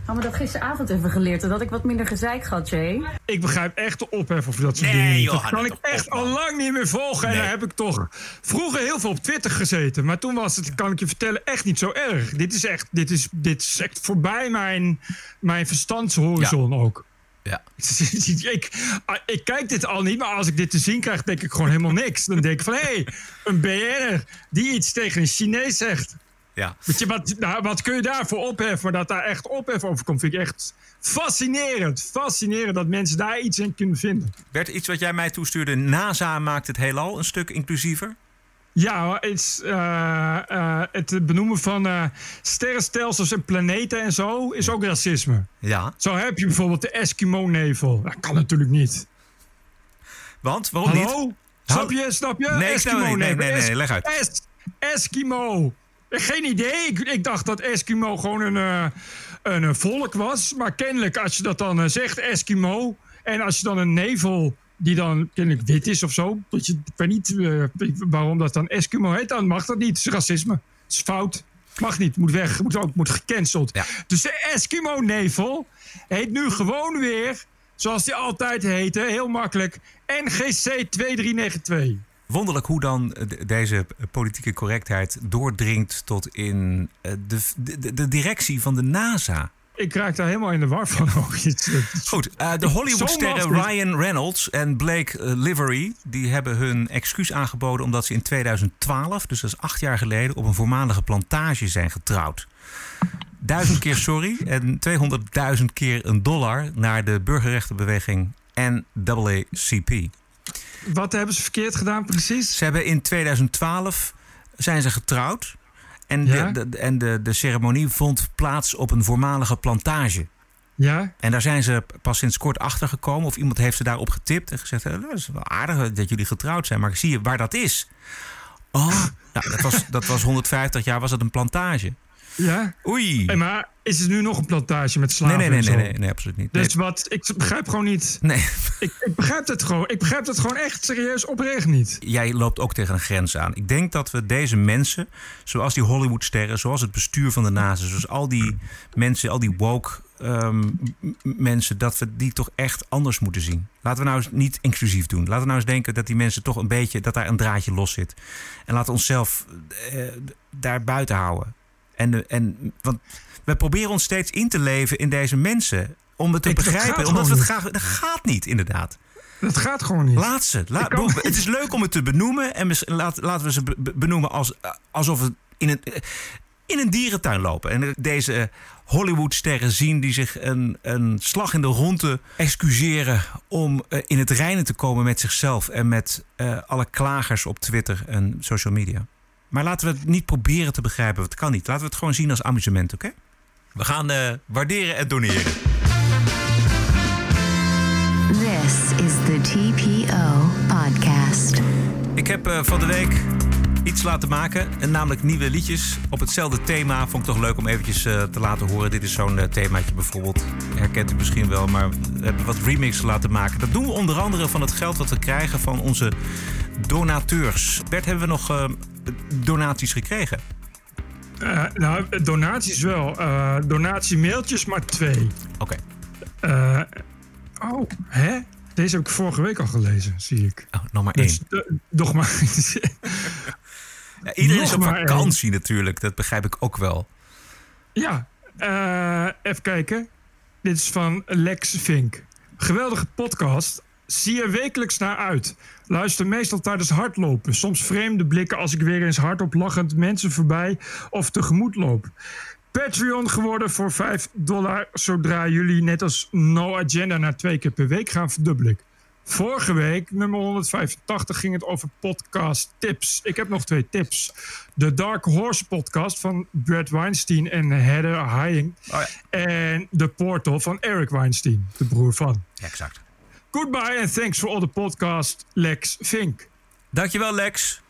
Hadden we dat gisteravond even geleerd, dat ik wat minder gezeik had, Jay. Ik begrijp echt de ophef over dat soort Nee, dingen. joh, dat kan ik echt al lang niet meer volgen. En daar heb ik toch vroeger heel veel op Twitter gezeten. Maar toen was het, kan ik je vertellen, echt niet zo erg. Dit is echt, dit is, dit is echt voorbij mijn, mijn verstandshorizon ook. Ja. ik, ah, ik kijk dit al niet, maar als ik dit te zien krijg, denk ik gewoon helemaal niks. Dan denk ik van, hé, hey, een BN'er die iets tegen een Chinees zegt. Ja. Weet je, wat, nou, wat kun je daarvoor opheffen? Maar dat daar echt ophef over komt, vind ik echt fascinerend. Fascinerend dat mensen daar iets in kunnen vinden. Werd iets wat jij mij toestuurde, NASA maakt het heelal een stuk inclusiever? Ja, het, eh, eh, het benoemen van eh, sterrenstelsels en planeten en zo is ook racisme. Ja. Zo heb je bijvoorbeeld de Eskimo-nevel. Dat kan natuurlijk niet. Want? Waarom Hallo? niet? Snap je? Snap je? Nee, niet. Nee, nee, nee, leg uit. Es- Eskimo. Geen idee. Ik, ik dacht dat Eskimo gewoon een, een, volk was. Maar kennelijk, als je dat dan zegt, Eskimo. En als je dan een nevel die dan kennelijk wit is of zo. Dat je, ik weet niet eh, waarom dat dan Eskimo heet. Dan mag dat niet. Het is racisme. Het is fout. Mag niet. Moet weg. Moet ook moet gecanceld. Dus de Eskimo-nevel heet nu gewoon weer, zoals die altijd heette, heel makkelijk, NGC 2392. Wonderlijk hoe dan de- deze politieke correctheid doordringt tot in eh, de, de, de directie van de NASA. Ik raak daar helemaal in de war van. ook. Het- Goed, eh, de Hollywoodsterren Ryan Reynolds en Blake eh, Livery... die hebben hun excuus aangeboden omdat ze in 2012... dus dat is acht jaar geleden, op een voormalige plantage zijn getrouwd. Duizend keer sorry en 200.000 keer een dollar... naar de burgerrechtenbeweging NAACP. Wat hebben ze verkeerd gedaan precies? Ze hebben in 2012 zijn ze getrouwd. En, Ja? de, de- en de, de ceremonie vond plaats op een voormalige plantage. Ja? En daar zijn ze pas sinds kort achter gekomen. Of iemand heeft ze daarop getipt en gezegd: "Eh, Dat is wel aardig dat jullie getrouwd zijn. Maar zie je waar dat is? Oh, nou, dat, was, dat was 150 jaar was het een plantage. Ja? Oei. Hey, maar is het nu nog een plantage met Nee, slaven nee, nee, nee, zo? nee, nee, absoluut niet. Dus Nee. wat, ik begrijp gewoon niet. Nee. Ik, ik begrijp het gewoon. Ik begrijp het gewoon echt serieus oprecht niet. Jij loopt ook tegen een grens aan. Ik denk dat we deze mensen, zoals die Hollywoodsterren, zoals het bestuur van de NASA, zoals al die mensen, al die woke ehm, mensen dat we die toch echt anders moeten zien. Laten we nou eens niet inclusief doen. Laten we nou eens denken dat die mensen toch een beetje dat daar een draadje los zit. En laten we onszelf eh, daar buiten houden. En, en want we proberen ons steeds in te leven in deze mensen om het te Ik- begrijpen, omdat we het graag. Dat gaat niet, inderdaad. Dat gaat gewoon niet. Laat ze. Laat, bedoel, niet. het is leuk om het te benoemen. En laat, laten we ze be- be- benoemen als, alsof we in een, in een dierentuin lopen. En deze Hollywoodsterren zien die zich een, een slag in de ronde excuseren... om eh, in het reinen te komen met zichzelf... en met eh, alle klagers op Twitter en social media. Maar laten we het niet proberen te begrijpen. want Het kan niet. Laten we het gewoon zien als amusement, oké? We gaan eh, waarderen en doneren. This is the TPO Podcast. Ik heb eh, van de week iets laten maken. En namelijk nieuwe liedjes op hetzelfde thema. Vond ik toch leuk om eventjes eh, te laten horen. Dit is zo'n eh, themaatje bijvoorbeeld. Herkent u misschien wel. Maar we hebben wat remixen laten maken. Dat doen we onder andere van het geld dat we krijgen van onze donateurs. Bert, hebben we nog eh, donaties gekregen? Eh, nou, donaties wel. Eh donatiemailtjes maar twee. Oké. Oh, hè? Deze heb ik vorige week al gelezen, zie ik. Oh, nog maar één. Dus, nog maar. Ja, iedereen is op één. vakantie natuurlijk. Dat begrijp ik ook wel. Ja, even kijken. Dit is van Lex Vink. Geweldige podcast. Zie er wekelijks naar uit. Luister meestal tijdens hardlopen. Soms vreemde blikken als ik weer eens hardop lachend mensen voorbij of tegemoet loop. Patreon geworden voor 5 dollar zodra jullie net als No Agenda naar twee keer per week gaan verdubbelen. Vorige week, nummer 185, ging het over podcast tips. Ik heb nog twee tips. De Dark Horse podcast van Brad Weinstein en Heather Hying. En The Portal van Eric Weinstein, de broer van. Exact. Goodbye and thanks for all the podcast, Lex Vink. Dankjewel, Lex.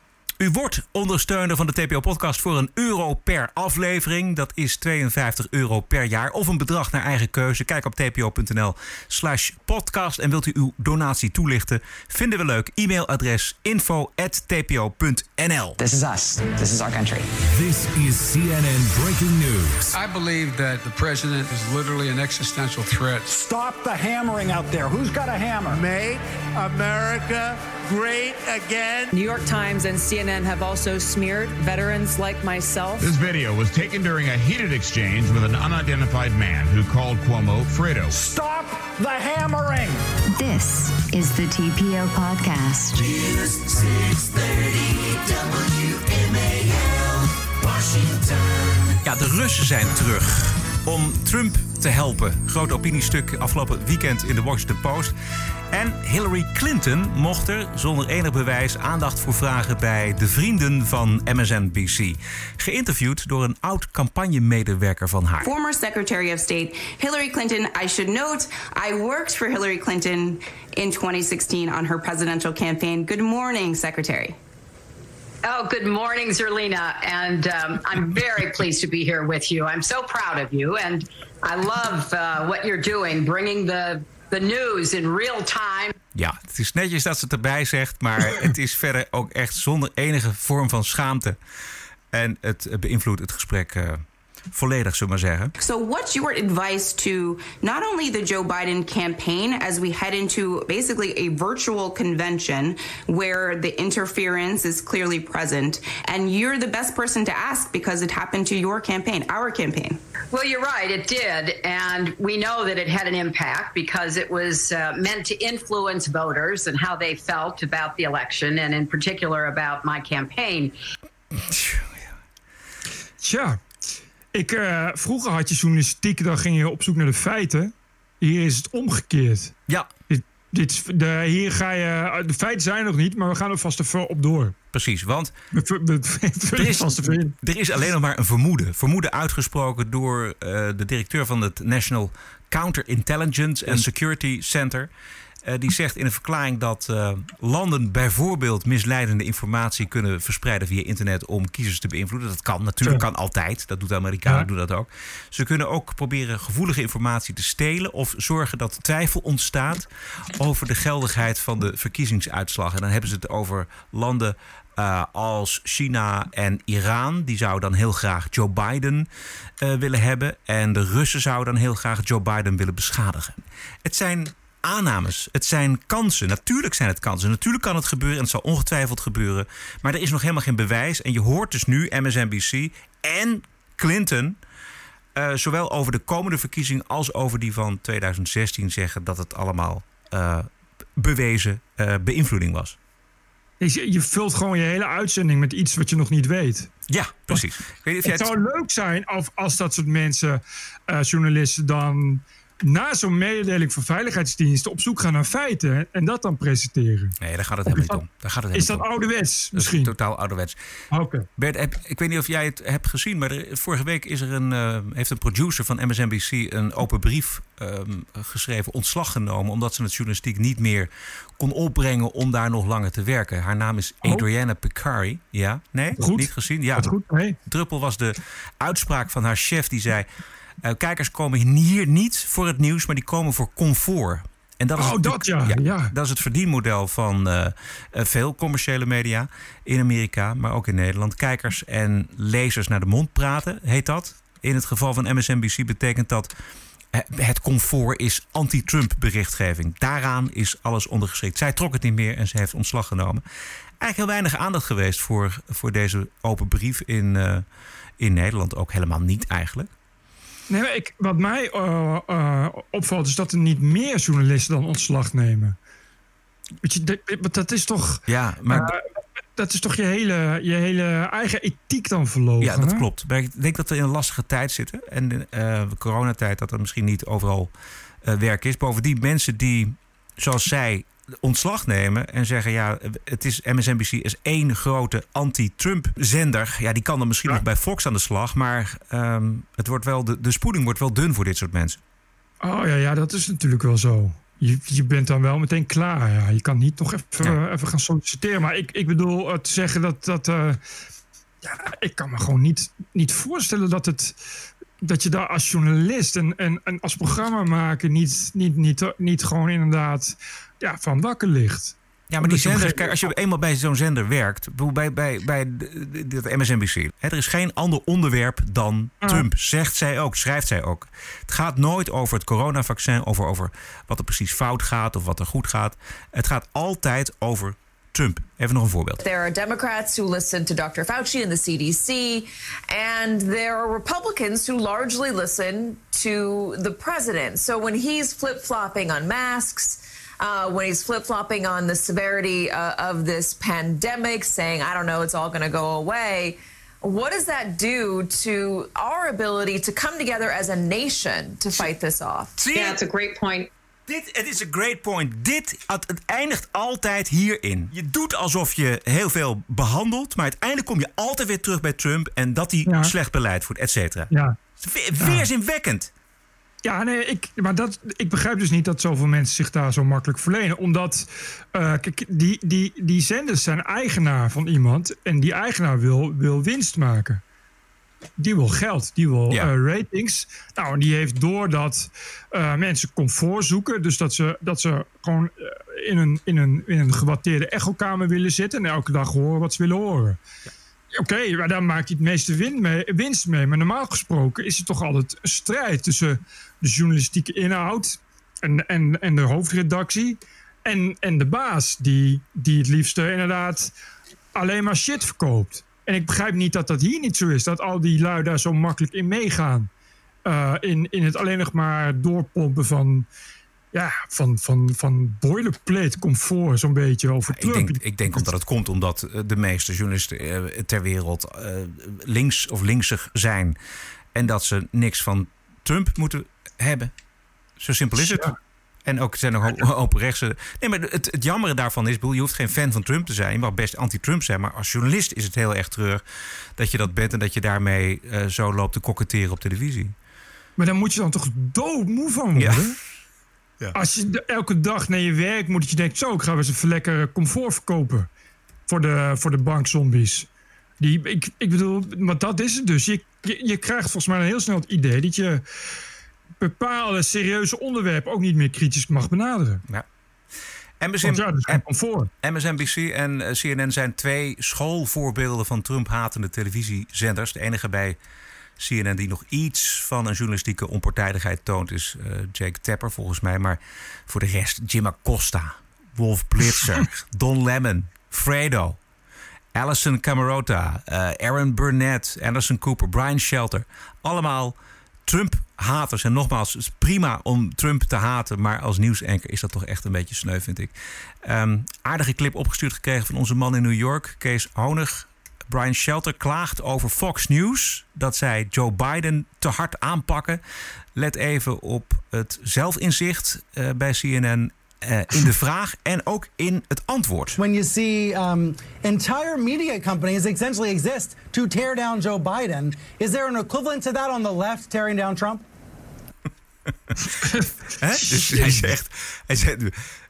U wordt ondersteuner van de TPO-podcast voor een euro per aflevering. Dat is 52 euro per jaar. Of een bedrag naar eigen keuze. Kijk op tpo.nl slash podcast. En wilt u uw donatie toelichten? Vinden we leuk. E-mailadres info.tpo.nl This is us. This is our country. This is CNN breaking news. I believe that the president is literally an existential threat. Stop the hammering out there. Who's got a hammer? Make America great again. New York Times and CNN have also smeared veterans like myself. This video was taken during a heated exchange with an unidentified man who called Cuomo Fredo. Stop the hammering. This is the TPO Podcast. News 630 WMAL Washington. Ja, de Russen zijn terug om Trump te helpen. Groot opiniestuk afgelopen weekend in de Washington Post. En Hillary Clinton mocht er zonder enig bewijs aandacht voor vragen bij de vrienden van MSNBC. Geïnterviewd door een oud campagnemedewerker van haar. Former Secretary of State Hillary Clinton, I should note, I worked for Hillary Clinton in 2016 on her presidential campaign. Good morning, Secretary. Oh, good morning, Zerlina. And um, I'm very pleased to be here with you. I'm so proud of you. And I love uh, what you're doing, bringing the, the news in real time. Ja, het is netjes dat ze het erbij zegt, maar het is verder ook echt zonder enige vorm van schaamte. En het beïnvloedt het gesprek eh, volledig, zullen we maar zeggen. So, what's your advice to not only the Joe Biden campaign as we head into basically a virtual convention where the interference is clearly present? And you're the best person to ask because it happened to your campaign, our campaign. Well, you're right, it did. And we know that it had an impact because it was uh, meant to influence voters and how they felt about the election, and in particular about my campaign. Tja, ik, eh, vroeger had je journalistiek, dan ging je op zoek naar de feiten. Hier is het omgekeerd. Ja. Dit, de, hier ga je, de feiten zijn er nog niet, maar we gaan er vast even op door. Precies, want We, we, we, we er is, er is alleen nog maar een vermoeden. Vermoeden uitgesproken door eh, de directeur van het National Counterintelligence and Security Center. Eh, die zegt in een verklaring dat eh, landen bijvoorbeeld misleidende informatie kunnen verspreiden via internet om kiezers te beïnvloeden. Dat kan natuurlijk, kan altijd. Dat doet de Amerikanen, Ja. doen dat ook. Ze kunnen ook proberen gevoelige informatie te stelen of zorgen dat twijfel ontstaat over de geldigheid van de verkiezingsuitslag. En dan hebben ze het over landen eh, als China en Iran. Die zouden dan heel graag Joe Biden willen hebben. En de Russen zouden dan heel graag Joe Biden willen beschadigen. Het zijn aannames. Het zijn kansen. Natuurlijk zijn het kansen. Natuurlijk kan het gebeuren en het zal ongetwijfeld gebeuren. Maar er is nog helemaal geen bewijs. En je hoort dus nu MSNBC en Clinton. eh, zowel over de komende verkiezing als over die van 2016 zeggen dat het allemaal eh, bewezen eh, beïnvloeding was. Je, je vult gewoon je hele uitzending met iets wat je nog niet weet. Ja, precies. Ik weet Het het- zou leuk zijn of, als dat soort mensen, journalisten, dan na zo'n mededeling van veiligheidsdiensten op zoek gaan naar feiten en dat dan presenteren. Nee, daar gaat het helemaal niet om. Daar gaat het Is dat om. ouderwets Dat misschien? totaal ouderwets. Oké. Bert, heb- ik weet niet of jij het hebt gezien, maar er, vorige week is er een, eh, heeft een producer van MSNBC een open brief ehm, geschreven, ontslag genomen, omdat ze het journalistiek niet meer kon opbrengen om daar nog langer te werken. Haar naam is Oh. Adriana Picari. Ja, nee, Goed. niet gezien. Ja, goed, nee. druppel was de uitspraak van haar chef die zei: eh, kijkers komen hier niet voor het nieuws, maar die komen voor comfort. En dat is Oh, dat ja, ja. dat is het verdienmodel van eh, eh, veel commerciële media in Amerika, maar ook in Nederland. Kijkers en lezers naar de mond praten, heet dat. In het geval van MSNBC betekent dat het comfort is anti-Trump berichtgeving. Daaraan is alles ondergeschikt. Zij trok het niet meer en ze heeft ontslag genomen. Eigenlijk heel weinig aandacht geweest voor, voor deze open brief in, in Nederland. Ook helemaal niet eigenlijk. Nee, maar ik, wat mij eh, eh, opvalt is dat er niet meer journalisten dan ontslag nemen. Weet je, dat, dat is toch. Ja, maar eh, dat is toch je hele, je hele eigen ethiek dan verloren. Ja, dat hè? klopt. Maar ik denk dat we in een lastige tijd zitten. En de coronatijd dat er misschien niet overal werk is. Bovendien mensen die, zoals zij, ontslag nemen en zeggen... ja, het is MSNBC is één grote anti-Trump-zender. Ja, die kan dan misschien nog bij Fox aan de slag. Maar ehm, het wordt wel, de, de spoeling wordt wel dun voor dit soort mensen. Oh ja, ja, dat is natuurlijk wel zo. Je, je bent dan wel meteen klaar. Ja. Je kan niet nog even, even gaan solliciteren. Maar ik, ik bedoel eh, te zeggen dat. dat eh, ja, ik kan me gewoon niet, niet voorstellen dat, het, dat je daar als journalist en, en, en als programma maken niet, niet, niet, niet gewoon inderdaad ja, van wakker ligt. Ja, maar die gegeven kijk, als je eenmaal bij zo'n zender werkt, bij, bij, bij de MSNBC, hè, er is geen ander onderwerp dan Trump, zegt zij ook, schrijft zij ook. Het gaat nooit over het coronavaccin, over, over wat er precies fout gaat of wat er goed gaat. Het gaat altijd over Trump. Even nog een voorbeeld. There are Democrats who listen to Dr. Fauci and the CDC, and there are Republicans who largely listen to the president. So when he's flip flopping on masks, uh, when he's flip flopping on the severity uh, of this pandemic, saying, I don't know, it's all going to go away. What does that do to our ability to come together as a nation to fight this off? Yeah, it's a great point. Dit, het is een great point. Dit, het, het eindigt altijd hierin. Je doet alsof je heel veel behandelt, maar uiteindelijk kom je altijd weer terug bij Trump en dat hij slecht beleid voert, et cetera. Ja. We- Weerzinwekkend. Ja, nee, ik, maar dat, ik begrijp dus niet dat zoveel mensen zich daar zo makkelijk verlenen. Omdat, eh, kijk, die, die, die zenders zijn eigenaar van iemand. En die eigenaar wil, wil winst maken. Die wil geld, die wil Ja. eh, ratings. Nou, en die heeft door dat eh, mensen comfort zoeken. Dus dat ze, dat ze gewoon in, een, in, een, in een gewatteerde echokamer willen zitten. En elke dag horen wat ze willen horen. Oké, maar daar maakt hij het meeste win mee, winst mee. Maar normaal gesproken is het toch altijd een strijd tussen de journalistieke inhoud en, en, en de hoofdredactie. En, en de baas, die, die het liefste inderdaad alleen maar shit verkoopt. En ik begrijp niet dat dat hier niet zo is. Dat al die lui daar zo makkelijk in meegaan. Eh, in, in het alleen nog maar doorpompen van, ja, van, van, van boilerplate comfort, zo'n beetje over Ik Trump. denk, ik denk omdat het komt omdat eh, de meeste journalisten eh, ter wereld eh, links of linksig zijn. En dat ze niks van Trump moeten hebben. Zo simpel is het. En ook er zijn nog open rechtse. Nee, maar het, het jammere daarvan is, je hoeft geen fan van Trump te zijn. Je mag best anti-Trump zijn. Maar als journalist is het heel erg treurig dat je dat bent en dat je daarmee eh, zo loopt te koketteren op televisie. Maar dan moet je dan toch doodmoe van worden? Ja. Als je elke dag naar je werk moet, dat je denkt... zo, ik ga weer eens even lekker comfort verkopen voor de, voor de bankzombies. Die, ik, ik bedoel, maar dat is het dus. Je, je, je krijgt volgens mij heel snel het idee... dat je bepaalde serieuze onderwerpen ook niet meer kritisch mag benaderen. Ja. Want ja. MSNBC en eh, CNN zijn twee schoolvoorbeelden van Trump-hatende televisiezenders. De enige bij CNN die nog iets van een journalistieke onpartijdigheid toont is eh, Jake Tapper volgens mij. Maar voor de rest Jim Acosta, Wolf Blitzer, Don Lemon, Fredo, Alison Camerota, eh, Aaron Burnett, Anderson Cooper, Brian Shelter. Allemaal Trump-haters. En nogmaals, het is prima om Trump te haten. Maar als nieuwsanker is dat toch echt een beetje sneu, vind ik. Ehm, aardige clip opgestuurd gekregen van onze man in New York, Kees Honig. Brian Shelter klaagt over Fox News dat zij Joe Biden te hard aanpakken. Let even op het zelfinzicht eh, bij CNN eh, in de vraag en ook in het antwoord. When you see um, entire media companies essentially exist to tear down Joe Biden, is there an equivalent to that on the left tearing down Trump? Dus hij zegt, hij zegt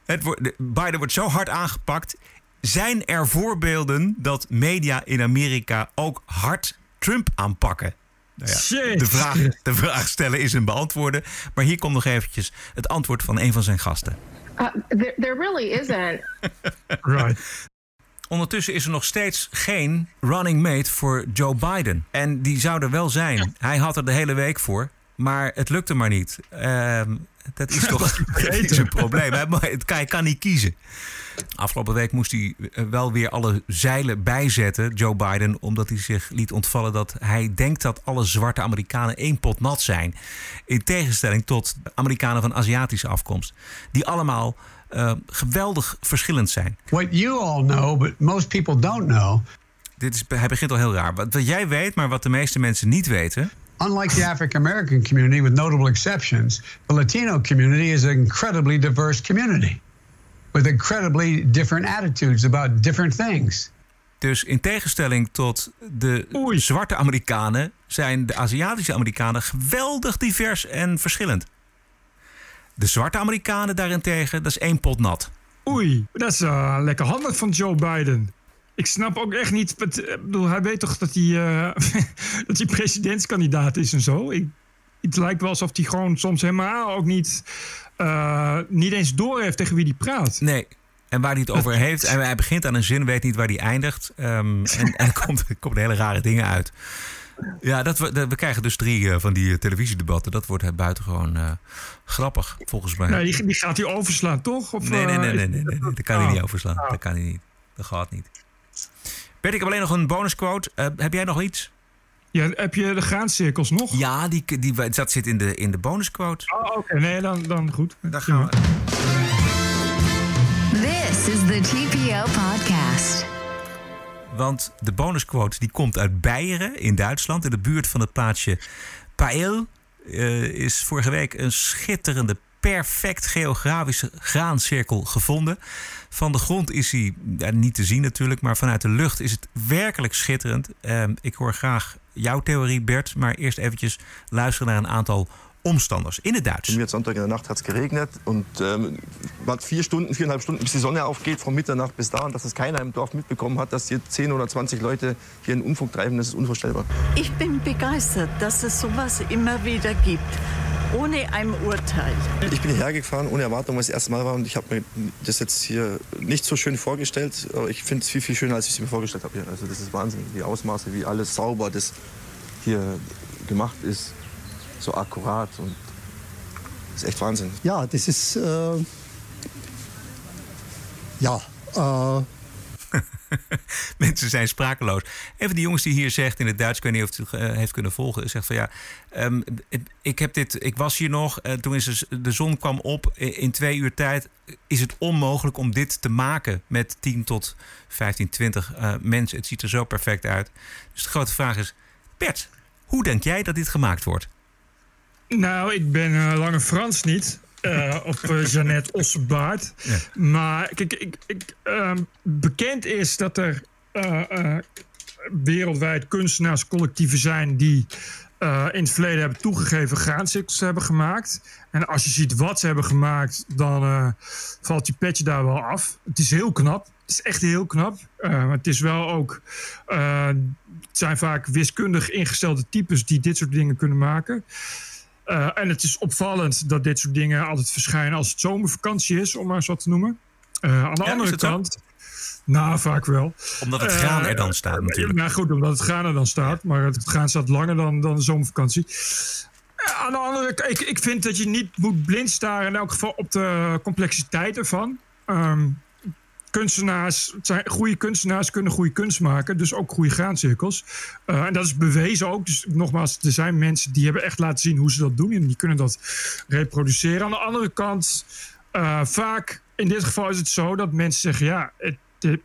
het wordt, Biden wordt zo hard aangepakt. Zijn er voorbeelden dat media in Amerika ook hard Trump aanpakken? Nou ja, de, vraag, de vraag stellen is een beantwoorden. Maar hier komt nog eventjes het antwoord van een van zijn gasten. Uh, there, there really isn't. Right. Ondertussen is er nog steeds geen running mate voor Joe Biden. En die zou er wel zijn. Hij had er de hele week voor. Maar het lukte maar niet. Ehm, dat is toch dat is een probleem. Mag- het kan, hij kan niet kiezen. Afgelopen week moest hij eh, wel weer alle zeilen bijzetten, Joe Biden, omdat hij zich liet ontvallen dat hij denkt dat alle zwarte Amerikanen één pot nat zijn. In tegenstelling tot Amerikanen van Aziatische afkomst, die allemaal eh, geweldig verschillend zijn. What you all know, but most people don't know. Dit is, hij begint al heel raar. Wat jij weet, maar wat de meeste mensen niet weten. Unlike the African American community, with notable exceptions, the Latino community is an incredibly diverse community with incredibly different attitudes about different things. Dus in tegenstelling tot de zwarte Amerikanen zijn de Aziatische Amerikanen geweldig divers en verschillend. De zwarte Amerikanen daarentegen, dat is één pot nat. Oei, dat is eh, lekker handig van Joe Biden. Ik snap ook echt niet. wat- Ik bedoel, hij weet toch dat hij, eh, dat hij presidentskandidaat is en zo. Ik, het lijkt wel alsof hij gewoon soms helemaal ook niet, eh, niet eens door heeft tegen wie hij praat. Nee. En waar hij het over heeft, en hij begint aan een zin, weet niet waar hij eindigt. Ehm, en en er komt, er komen hele rare dingen uit. Ja, dat we, dat- we krijgen dus drie eh, van die eh, televisiedebatten. Dat wordt het buitengewoon eh, grappig, volgens mij. Nee, die, die gaat hij overslaan, toch? Of, Nee, nee, nee, eh, nee, nee, nee, nee, dat kan hij Ah. niet overslaan. Dat kan hij niet. Dat gaat niet. Bert, ik heb alleen nog een bonusquote. Eh, heb jij nog iets? Ja, heb je de graancirkels nog? Ja, die, die, dat zit in de, in de bonusquote. Oh, oké. Nee, dan, dan goed. Daar gaan we. This is the TPO podcast. Want de bonusquote die komt uit Beieren in Duitsland. In de buurt van het plaatsje Pael eh, is vorige week een schitterende, perfect geografische graancirkel gevonden. Van de grond is hij niet te zien natuurlijk, maar vanuit de lucht is het werkelijk schitterend. Ehm, ik hoor graag jouw theorie, Bert, maar eerst eventjes luisteren naar een aantal omstanders in het Duits. Jetzt Sonntag in der Nacht hat es geregnet und ähm, man hat vier Stunden, viereinhalb Stunden, bis die Sonne aufgeht, von Mitternacht bis da. Und dass es keiner im Dorf mitbekommen hat, dass hier 10 oder 20 Leute hier einen Unfug treiben, das ist unvorstellbar. Ich bin begeistert, dass es sowas immer wieder gibt, ohne ein Urteil. Ich bin hierher gefahren ohne Erwartung, weil es das erste Mal war und ich habe mir das jetzt hier nicht so schön vorgestellt. Aber ich finde es viel, viel schöner, als ich es mir vorgestellt habe. Also das ist Wahnsinn, die Ausmaße, wie alles sauber das hier gemacht ist. So akkurat und das ist echt Wahnsinn. Ja, das ist. Äh, ja. Äh, Mensen zijn sprakeloos. Een van die jongens die hier zegt in het Duits, ik weet niet of het eh, heeft kunnen volgen, zegt van ja, ehm, ik, heb dit, ik was hier nog, eh, toen is de zon kwam op, in twee uur tijd is het onmogelijk om dit te maken met 10 tot 15, 20 eh, mensen. Het ziet er zo perfect uit. Dus de grote vraag is, Bert, hoe denk jij dat dit gemaakt wordt? Nou, ik ben eh, Lange Frans niet. eh, of eh, Jeannette Ossenbaard. Maar kijk, ik, ik, ehm, bekend is dat er eh, eh, wereldwijd kunstenaarscollectieven zijn die in het verleden hebben toegegeven graancirkels hebben gemaakt. En als je ziet wat ze hebben gemaakt, dan valt je petje daar wel af. Het is heel knap. Het is echt heel knap. Maar het is wel ook. het zijn vaak wiskundig ingestelde types die dit soort dingen kunnen maken. Eh, en het is opvallend dat dit soort dingen altijd verschijnen als het zomervakantie is, om maar wat te noemen. Eh, aan de Ja, andere zo? kant... Nou, vaak wel. Omdat het Eh, graan er dan staat natuurlijk. Nou goed, omdat het graan er dan staat. Maar het graan staat langer dan, dan de zomervakantie. Eh, Aan de andere kant, ik, ik vind dat je niet moet blind staren... in elk geval op de complexiteit ervan. Ehm, kunstenaars, zijn, goede kunstenaars kunnen goede kunst maken. Dus ook goede graancirkels. Eh, en dat is bewezen ook. Dus nogmaals, er zijn mensen die hebben echt laten zien hoe ze dat doen. En die kunnen dat reproduceren. Aan de andere kant, eh, vaak in dit geval is het zo dat mensen zeggen... ja, het, het,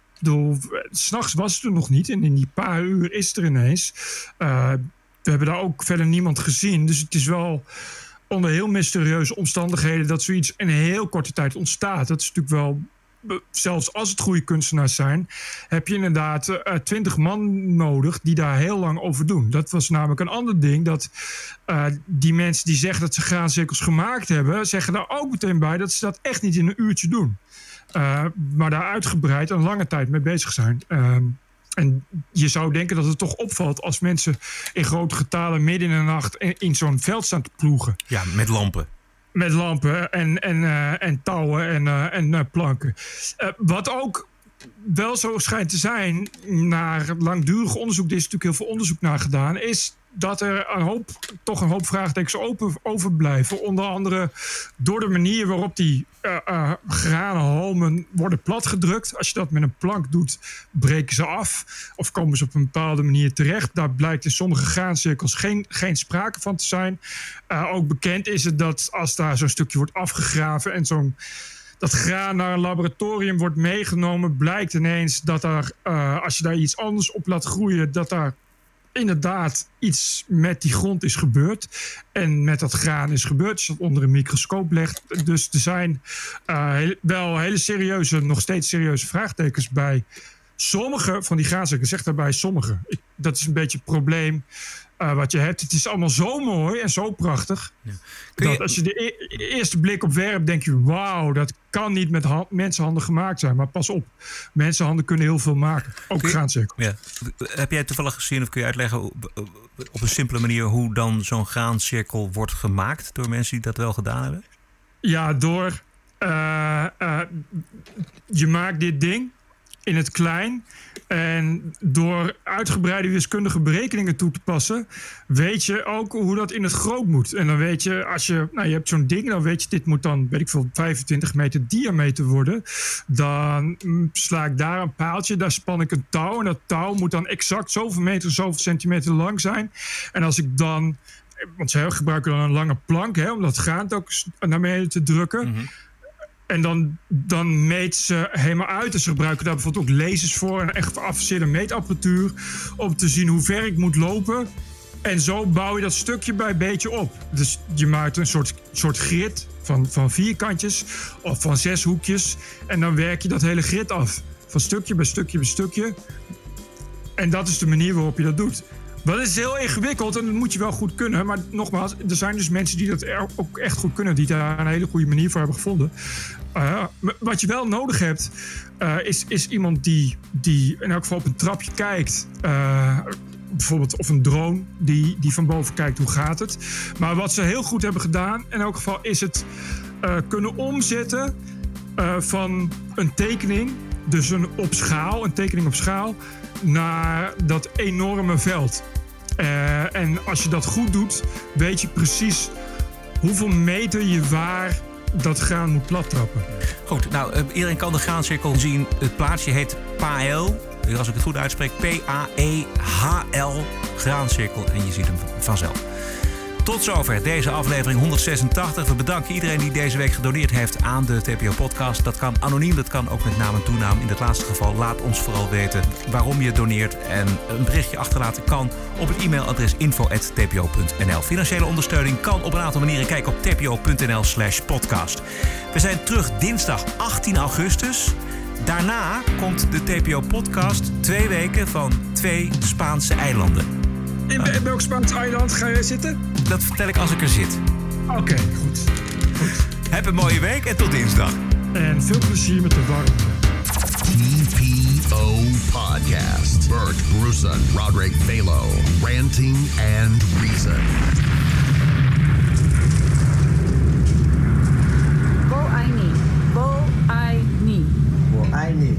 s'nachts was het er nog niet. En in die paar uur is het er ineens. Eh, we hebben daar ook verder niemand gezien. Dus het is wel onder heel mysterieuze omstandigheden... dat zoiets in een heel korte tijd ontstaat. Dat is natuurlijk wel zelfs als het goede kunstenaars zijn, heb je inderdaad twintig man nodig die daar heel lang over doen. Dat was namelijk een ander ding. Dat eh, die mensen die zeggen dat ze graancirkels gemaakt hebben, zeggen daar ook meteen bij dat ze dat echt niet in een uurtje doen. Eh, maar daar uitgebreid een lange tijd mee bezig zijn. Ehm, en je zou denken dat het toch opvalt als mensen in grote getalen midden in de nacht in, in zo'n veld staan te ploegen. Ja, met lampen. Met lampen en, en, eh, en touwen en, eh, en eh, planken. Wat ook wel zo schijnt te zijn, naar langdurig onderzoek, er is natuurlijk heel veel onderzoek naar gedaan, is dat er een hoop, toch een hoop vraagtekens open, overblijven. Onder andere door de manier waarop die eh eh, granen halmen worden platgedrukt. Als je dat met een plank doet, breken ze af. Of komen ze op een bepaalde manier terecht. Daar blijkt in sommige graancirkels geen, geen sprake van te zijn. Eh, ook bekend is het dat als daar zo'n stukje wordt afgegraven en zo'n dat graan naar een laboratorium wordt meegenomen, blijkt ineens dat er, eh, als je daar iets anders op laat groeien, dat daar inderdaad iets met die grond is gebeurd. En met dat graan is gebeurd. Je dat onder een microscoop legt. Dus er zijn eh, wel hele serieuze, nog steeds serieuze vraagtekens bij. Sommige van die graanzakken, ik zeg daarbij sommige. Dat is een beetje het probleem eh, wat je hebt. Het is allemaal zo mooi en zo prachtig. Dat als je de e- eerste blik op werpt, denk je: wauw, dat kan niet met hand- mensenhanden gemaakt zijn. Maar pas op, mensenhanden kunnen heel veel maken. Ook graancirkel. Ja. Heb jij toevallig gezien of kun je uitleggen op een simpele manier hoe dan zo'n graancirkel wordt gemaakt door mensen die dat wel gedaan hebben? Ja, door. eh, eh, je maakt dit ding in het klein. En door uitgebreide wiskundige berekeningen toe te passen, weet je ook hoe dat in het groot moet. En dan weet je, als je, nou, je hebt zo'n ding, dan weet je, dit moet dan, weet ik veel, 25 meter diameter worden. Dan mm, sla ik daar een paaltje, daar span ik een touw. En dat touw moet dan exact zoveel meter, zoveel centimeter lang zijn. En als ik dan, want ze gebruiken dan een lange plank, hè, om dat graan ook naar beneden te drukken. En dan, dan meet ze helemaal uit. En ze gebruiken daar bijvoorbeeld ook lasers voor. En echt geavanceerde meetapparatuur. Om te zien hoe ver ik moet lopen. En zo bouw je dat stukje bij beetje op. Dus je maakt een soort, soort grid van, van vierkantjes. Of van zes hoekjes. En dan werk je dat hele grid af. Van stukje bij stukje bij stukje. En dat is de manier waarop je dat doet. Dat is heel ingewikkeld en dat moet je wel goed kunnen. Maar nogmaals, er zijn dus mensen die dat ook echt goed kunnen. Die daar een hele goede manier voor hebben gevonden. M- wat je wel nodig hebt, uh, is, is iemand die, die in elk geval op een trapje kijkt. Uh, bijvoorbeeld of een drone die, die van boven kijkt hoe gaat het. Maar wat ze heel goed hebben gedaan, in elk geval, is het kunnen omzetten van een tekening, dus een op schaal, een tekening op schaal, naar dat enorme veld. Uh, en als je dat goed doet, weet je precies hoeveel meter je waar dat graan moet plattrappen. Goed, nou, uh, iedereen kan de graancirkel zien. Het plaatsje heet Pael. Als ik het goed uitspreek, P-A-E-H-L, graancirkel. En je ziet hem vanzelf. Tot zover deze aflevering 186. We bedanken iedereen die deze week gedoneerd heeft aan de TPO-podcast. Dat kan anoniem, dat kan ook met naam en toenaam. In het laatste geval laat ons vooral weten waarom je doneert. En een berichtje achterlaten kan op het e-mailadres info.tpo.nl. Financiële ondersteuning kan op een aantal manieren. Kijk op tpo.nl slash podcast. We zijn terug dinsdag 18 augustus. Daarna komt de TPO-podcast twee weken van twee Spaanse eilanden. In, in welk Spaans eiland ga jij zitten? Dat vertel ik als ik er zit. Oké, okay, goed. goed. Heb een mooie week en tot dinsdag. En veel plezier met de warmte. TPO Podcast. Bert Bruson, Roderick Balo, Ranting and Reason. Wo I niet. Wo I